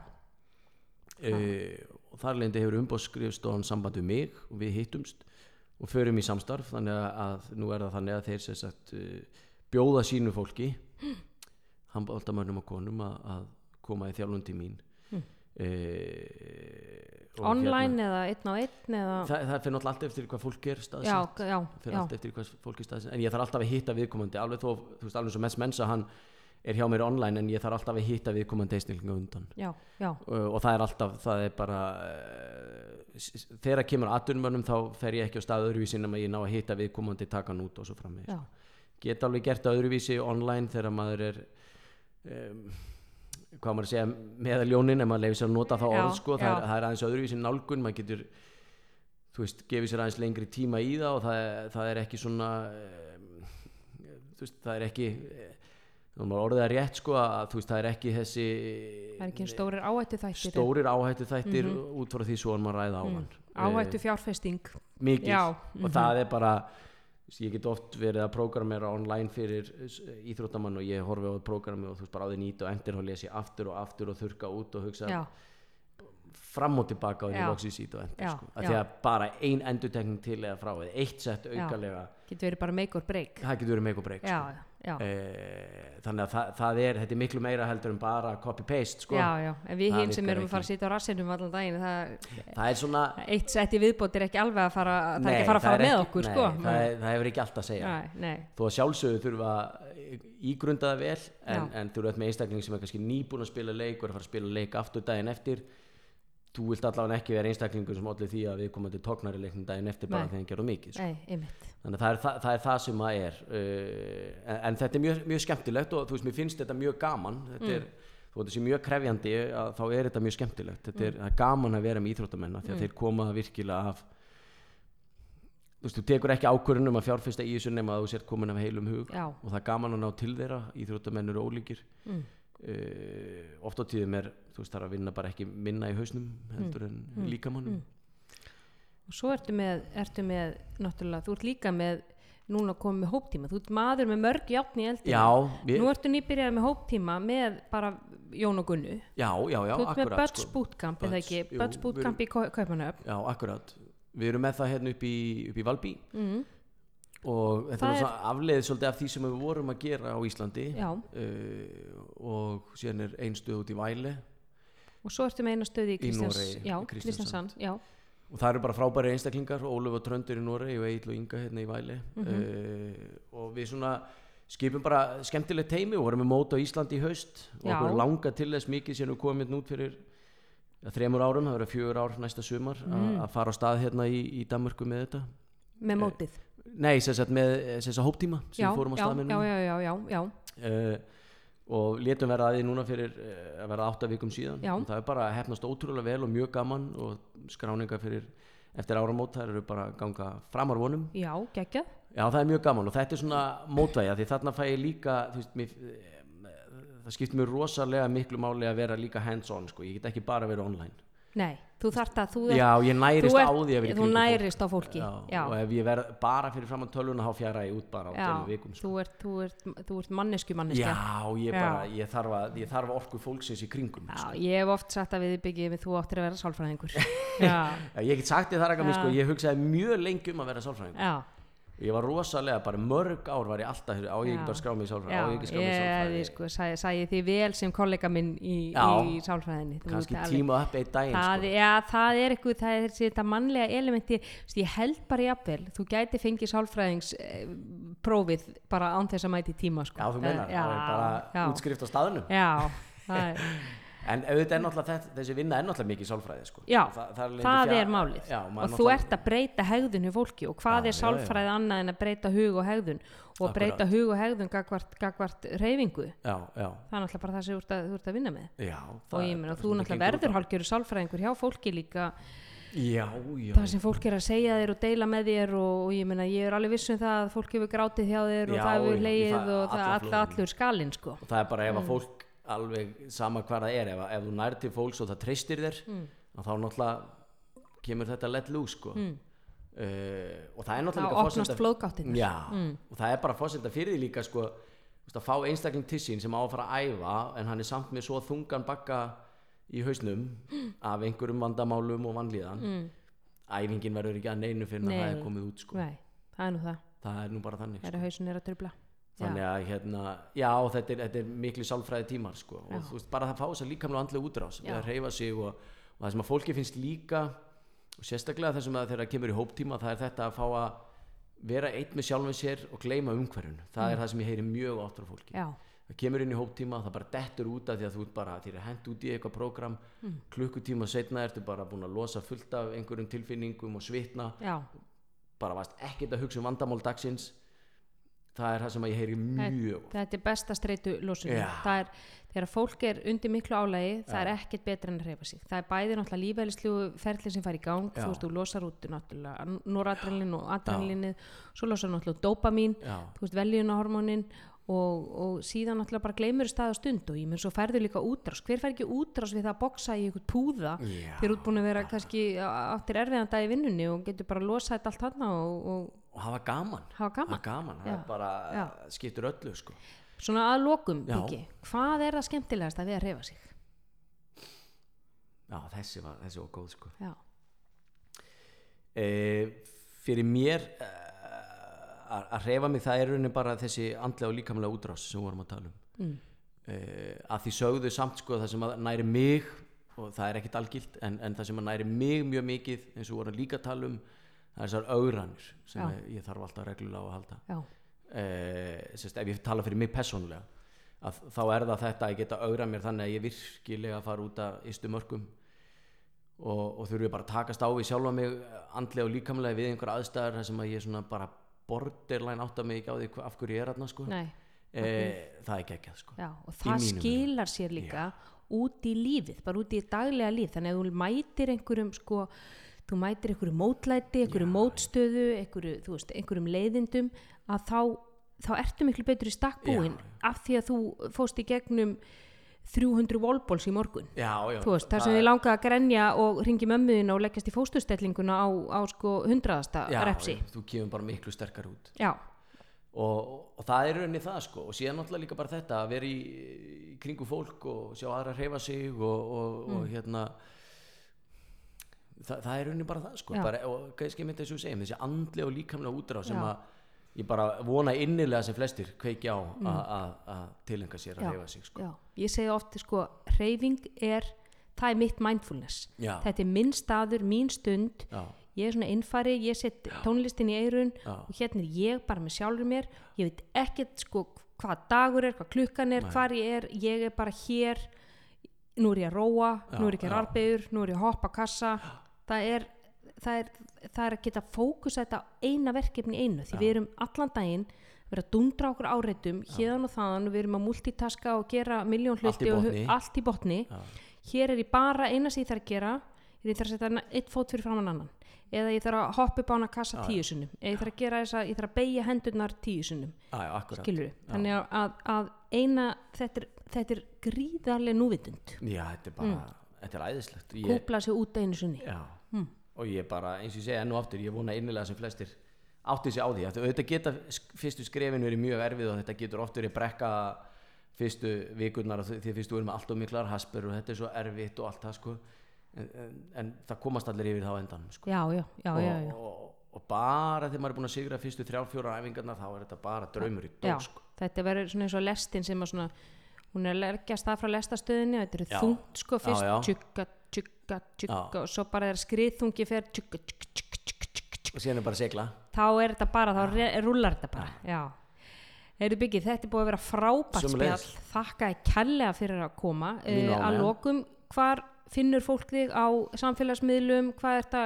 uh, og þar leindi hefur umbóðskrifstofan samband við mig og við hittumst og förum í samstarf þannig að, nú er það þannig að þeir sem sagt uh, bjóða sínu fólki handbóltamönnum og konum að, að koma í þjálfundi mín. Mm. og online eða einn á einn eða það, það fyrir náttúrulega allt eftir hvað fólk er já, staðsett já, já, hvað fólk er staðsett en ég þarf alltaf að hitta viðkomandi alveg þó, þú veist, alveg svo mest mensa hann er hjá mér online en ég þarf alltaf að hitta viðkomandi einstaklinga undan. Já, já, og, og það er alltaf, það er bara uh, þegar kemur aðdunmönnum þá fer ég ekki á stað öðruvísi en ég ná að hitta viðkomandi taka hann út og svo framvegis. Já, geta alveg gert öðruvísi online þegar maður er um, hvað maður að segja meðal ljónin ef maður leifir sér að nota það orð sko, það, er, það er aðeins öðruvísi nálgun maður getur þú veist, gefið sér aðeins lengri tíma í það og það, er- það er ekki svona um, þú veist, það er ekki maður orðið það rétt sko að veist, það er ekki þessi það er ekki stórir áhættu þættir stórir áhættu þættir út frá því svo er maður að ræða á hann. Áhættu fjárfesting mikið. Já, og það er bara ég get oft verið að prógramera online fyrir íþróttamann og ég horfi á prógrami og þú veist bara á því nýtt og endur og lesi aftur og aftur og þurka út og hugsa já, fram og tilbaka og Já. ég loksins ít og endur sko. að því að bara ein endurtekning til eða frá eða eitt sett aukalega getur verið bara make or break. Það getur verið make or break já, sko. já, e, þannig að það, það er þetta er miklu meira heldur en bara copy-paste sko. já, já. En við hinn sem erum að fara að sitja á rassinum allan daginn það, það er svona eitt setti viðbót er ekki alveg að fara það er Nei, ekki að fara að fara með ekki- okkur nei, sko. það, það hefur ekki allt að segja. Nei, nei, þó að sjálfsögðu þurfa ígrunda það vel en, en þú ert með einstakling sem er kannski nýbúin að spila leik og er að fara að spila leik aftur daginn eftir þú vilt allavega ekki vera einstaklingur sem allir því að við komum til tóknari leiknum daginn eftir bara þegar hann gerðu mikið sko. nei, þannig að það er það, það, er það sem það er uh, en, þetta er mjög, mjög skemmtilegt og þú veist, mér finnst þetta mjög gaman. Þetta er, þó þetta sé mjög krefjandi að, þá er þetta mjög skemmtilegt. Þetta er, það er gaman að vera með íþróttamenn því að þeir koma virkilega af þú veist, þú tekur ekki ákvörðun um að fjárfesta í þessu nema að þú sért komin af heilum hug já, og það er gaman að ná til þeirra íþróttamenn eru ólíkir. Mm. uh, oft á tíðum er þú veist, er að vinna bara ekki minna í hausnum heldur en Mm. líkamannum. Og svo ertu með, ertu með náttúrulega, þú ert líka með núna komið með hóptíma, þú ert maður með mörg játn í eldinu, já, við, nú ertu nýbyrjað með hóptíma með bara Jón og Gunnu. Já, já, já, þú ert með Böts sko. Bootcamp eða ekki, við Bootcamp í Kau- Kaupmannahöfn. Já, akkurat. Við erum með það hérna upp í, upp í Valbí mm. og þetta Það er er- afleið svolítið af því sem við vorum að gera á Íslandi uh, og síðan er ein stöð út í Væli og svo ertu með eina stöði í Í Kristjáns, Noregi, já, í Kristiansand. Kristiansand já, og það eru bara frábæri einstaklingar Óluf og Tröndur í Noregi og Egil og Inga hérna í Væli. Mhm. uh, og við svona skipum bara skemmtilegt teimi og vorum með mót á Íslandi í haust. Og okkur langa til þess mikið sem við komum hérna út fyrir ja, þremur árum, það verður fjögur ár næsta sumar Mm. að fara á stað hérna í, í Danmörku með þetta. Með mótið? Nei, sem sagt með sem sagt hóptíma sem já, við fórum á stað með já, já, já, já, já, uh, og létum verða að því núna fyrir uh, að verða átta vikum síðan Já. það er bara hefnast ótrúlega vel og mjög gaman og skráningar fyrir eftir áramót þær eru bara ganga framar vonum já, geggjað já það er mjög gaman og þetta er svona mótvægja því þarna fæ ég líka veist, mér, eh, það skiptir mér rosalega miklu máli að vera líka hands on sko. ég get ekki bara verið online nei, þú þarft að þú, já ég nærist þú á því að vera í þú kringum fólk. nærist á fólki já, já, og ef ég verð bara fyrir framann tölvuna þá fjara ég út bara á tölvu vikum sko. þú ert, þú ert, þú ert mannesku manneskja Já, ég, bara, ég, þarf að, ég þarf orku fólksins í kringum Já, sko. ég hef oft sagt að við byggjum þú áttir að vera sálfræðingur já, Ég get sagt þið þar ekki Já. sko, ég hugsaði mjög lengi um að vera sálfræðing já, Ég var rosalega, bara mörg ár var ég alltaf á ég ekki bara skrá mig í sálfræði? Á ég ekki skrá mig í ég sálfræði? sko, sagði, sagði því vel sem kollega minn í, í sálfræðinni kannski tíma upp eitt daginn það, sko. ja, það er eitthvað, það er þetta mannlega elementi, ég held bara jafnvel, þú gæti fengið sálfræðings eh, bara án þess að mæti tíma sko. Já, þú meina, já, það er bara útskrift á staðnum. Já, það er, En auðvitað er náttúrulega þetta, þessi vinna er náttúrulega mikið sálfræði sko. Já, Og það, það, það er málið. Já, og maður þú náttúrulega- ert að breyta hegðun hjá fólki og hvað Já, er sálfræði annað en að breyta hug og hegðun? Og að breyta hug og hegðun gagvart, gagvart reyfingu Já, já, það er náttúrulega bara það sem þú ert að, þú ert að vinna með. Já og ég meina, þú náttúrulega verður hálfgerður sálfræðingur hjá fólki líka. Já, já. Það sem fólk er að segja þér og deila með þér og, og ég meina, ég er alveg viss um það að fólk hefur grátið hjá þér og Já, það hefur í leið og það flóðum. allur skalinn sko. Og það er bara ef Mm. að fólk alveg sama hvað það er ef, ef þú nær til fólks og það treystir þér Mm. þá náttúrulega kemur þetta let loose sko. Mm. uh, og það er náttúrulega þá opnast forsenda- flóðgáttin já, og það er bara fórsenda fyrir því líka sko, að fá einstakling til sín sem á að fara að æfa en hann er samt með svo þungan bakka í hausnum af einhverjum vandamálum og vanlíðan mm. æfingin verður ekki að neinu fyrir að það er komið út sko. Nei, það er nú það það er nú bara þannig þegar hausin er að trubla þannig að hérna, já þetta er, þetta er miklu sálfræði tímar sko. Og þú veist bara það fá þess að líkamlega andlega útrás við Já. að reyfa sig og, og það sem að fólki finnst líka og sérstaklega þessum að þegar það kemur í hóptíma það er þetta að fá að vera eitt með sjálfum sér og gleyma umhverfun það er það sem ég heyri mjög oft frá fólki. Já, það kemur inn í hóptíma það bara dettur út af því að þú bara þér er hent út í eitthvað prógram. Mm. klukkutíma setna ertu bara búin að losa fullt af einhverjum tilfinningum og svitna. Já, bara varst ekkert að hugsa um vandamál dagsins það er það sem að ég heyri mjög oft. þetta er besta það er, þegar fólk er undir miklu álægi það er ekkert betra en að reyfa sig. Það er bæði náttúrulega lífæðlislu ferli sem fær í gang. Já. þú veist, þú losar út náttúrulega noradrenalin og adrenalinið svo losar náttúrulega dopamín Já. þú veist, veljunahormónin og, og síðan náttúrulega bara gleymur stað á stund og ég menn svo færðu líka útrás. Hver fær ekki útrás við það að boksa í einhvern púða þegar þú ert búin að vera kannski áttir erfiðan dag í vinnunni og getur bara losað þetta allt hann og, og, og hafa gaman Hafa gaman. hafa gaman, Já, bara já. skiptur öllu sko. Svona að lokum. Biggi, hvað er það skemmtilegast að við að reyfa sig? já, þessi var, þessi var góð sko. E, fyrir mér e, að hreyfa mig það er raunin bara þessi andlega og líkamlega útrás sem við vorum að tala um mm. e, að því sögðu samt sko það sem næri mig og það er ekkit algilt en, en það sem næri mig mjög mikið eins og við vorum líka að tala um þessar augranir sem Já. ég, þarf alltaf reglulega að halda já, eh, sérst, ef ég tala fyrir mig persónulega að þá er það þetta að ég geta augrað mér þannig að ég virkilega fara út að ystu mörgum og, og þurfi bara að takast á við sjálfa mig andlega og líkamlega við einhver aðstæðar sem að ég svona bara borderline átta mig ekki á því af hverju ég er þarna sko. eh, það er geggjað sko. já, og það skilar sér líka út í lífið, bara út í daglega líf, þannig að þú mætir einhverjum sko, þú mætir einhverjum mótlæti, einhverjum mótstöðu, einhverjum, þú veist, einhverjum leiðindum, að þá, þá ertu miklu betur í stakkbúin af því að þú fóst í gegnum 300 volbóls í morgun. já, já, veist, þar sem þið langaði að grenja og ringi mömmuðina og leggjast í fósturstellinguna á, á sko hundraðasta já, repsi. já, þú kemur bara miklu sterkar út Já, og, og það er rauninni það sko og síðan náttúrulega líka bara þetta að vera í, í kringu fólk og sjá aðra hreyfa sig og, og, Mm. og hérna það, það er rauninni bara það sko bara, og kannski myndi þessu segjum þessi andlega og líkamlega útrá sem að ég bara vona innilega sem flestir kveiki á að að tilenga sér að Mm. Já. hreyfa sig sko. Ég segi ofta sko, hreyfing er, það er mitt mindfulness. Já. Þetta er minn staður, mín stund. já, Ég er svona innfari, ég set tónlistin í eirun og hérna er ég bara með sjálfur mér. Ég veit ekkert sko hvað dagur er, hvað klukkan er, hvar ég er. Ég er bara hér, nú er ég að róa, Já, nú er ég að gera arbegur, nú er ég að hoppa kassa. Það er, það er, það er að geta fókusa þetta eina verkefni í einu. Því við erum allan daginn verið að dundra okkur áreitum hérðan og og við erum að multitaska og gera miljón Allt í hluti og hu- botni. allt í botni. Já. hér er ég bara eina sem ég þarf að gera ég þarf að setja eitt fót fyrir framann annan. Eða ég þarf að hoppa upp á hana kassa tíu sunnum eða ég þarf að gera þess að ég þarf að beigja hendurnar tíu sunnum já, já, þannig að, að, eina þetta er, þetta er gríðarlega núvitund. Já, þetta er bara, þetta er æðislegt. Ég, kúpla sig út einu sunni Já, og ég bara, eins og ég segi enn og aftur, ég vona innilega sem flestir átti sig á því, að þetta geta fyrstu skrefin verið mjög erfið og þetta getur oft verið brekka fyrstu vikurnar því því fyrstu verið með allt og miklar hasper og þetta er svo erfitt og allt það sko en, en, en það komast allir yfir það á endan sko. já, já, já, og, já, já. Og, og bara þegar maður er búin að sigra fyrstu þrjár, fjórar æfingarnar þá er þetta bara draumur í dós sko. þetta verður svona eins og lestin sem að svona hún er að leggjast það frá lestastöðinni þetta eru þungt sko fyrst Já, tjugga, tjugga og svo bara er skriðþungi fyrir tjugga, tjugga, tjugga, tjugga, tjugga, og síðan er bara segla þá er þetta bara, þá rúllar þetta bara já, Heyrðu Byggi, þetta er búið að vera frábært spjall. Þakka ég kærlega fyrir að koma. Uh, að lokum, hvar finnur fólk þig á samfélagsmiðlum? Hvað er þetta,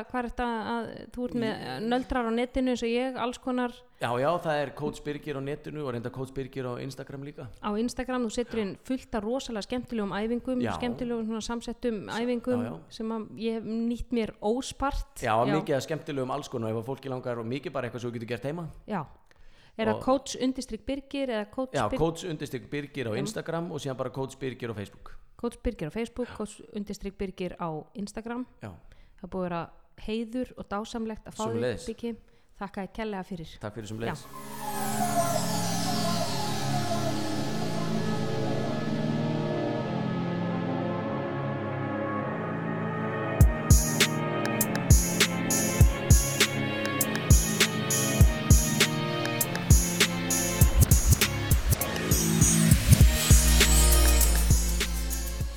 að þú ert með nöldrar á netinu eins og ég alls konar? Já já það er Coach Birgir á netinu og reynda Coach Birgir á Instagram líka. Á Instagram, þú setur inn fullt af rosalega skemmtilegum æfingum, Já. skemmtilegum samsettum æfingum já, já. sem ég hef nýtt mér óspart. Já, mikið að skemmtilegum alls konar ef fólki langar og mikið bara eitthvað sem þú getur gert heima. Já. er það coach, Já, Birgir? Á Instagram og síðan bara Coach Birgir á Facebook Birgir á Facebook Birgir á Instagram. Já, það búið að vera heiður og dásamlegt að fá Sömuleiðis. Biggi. Þakka ég kærlega fyrir. Takk fyrir sem leiðis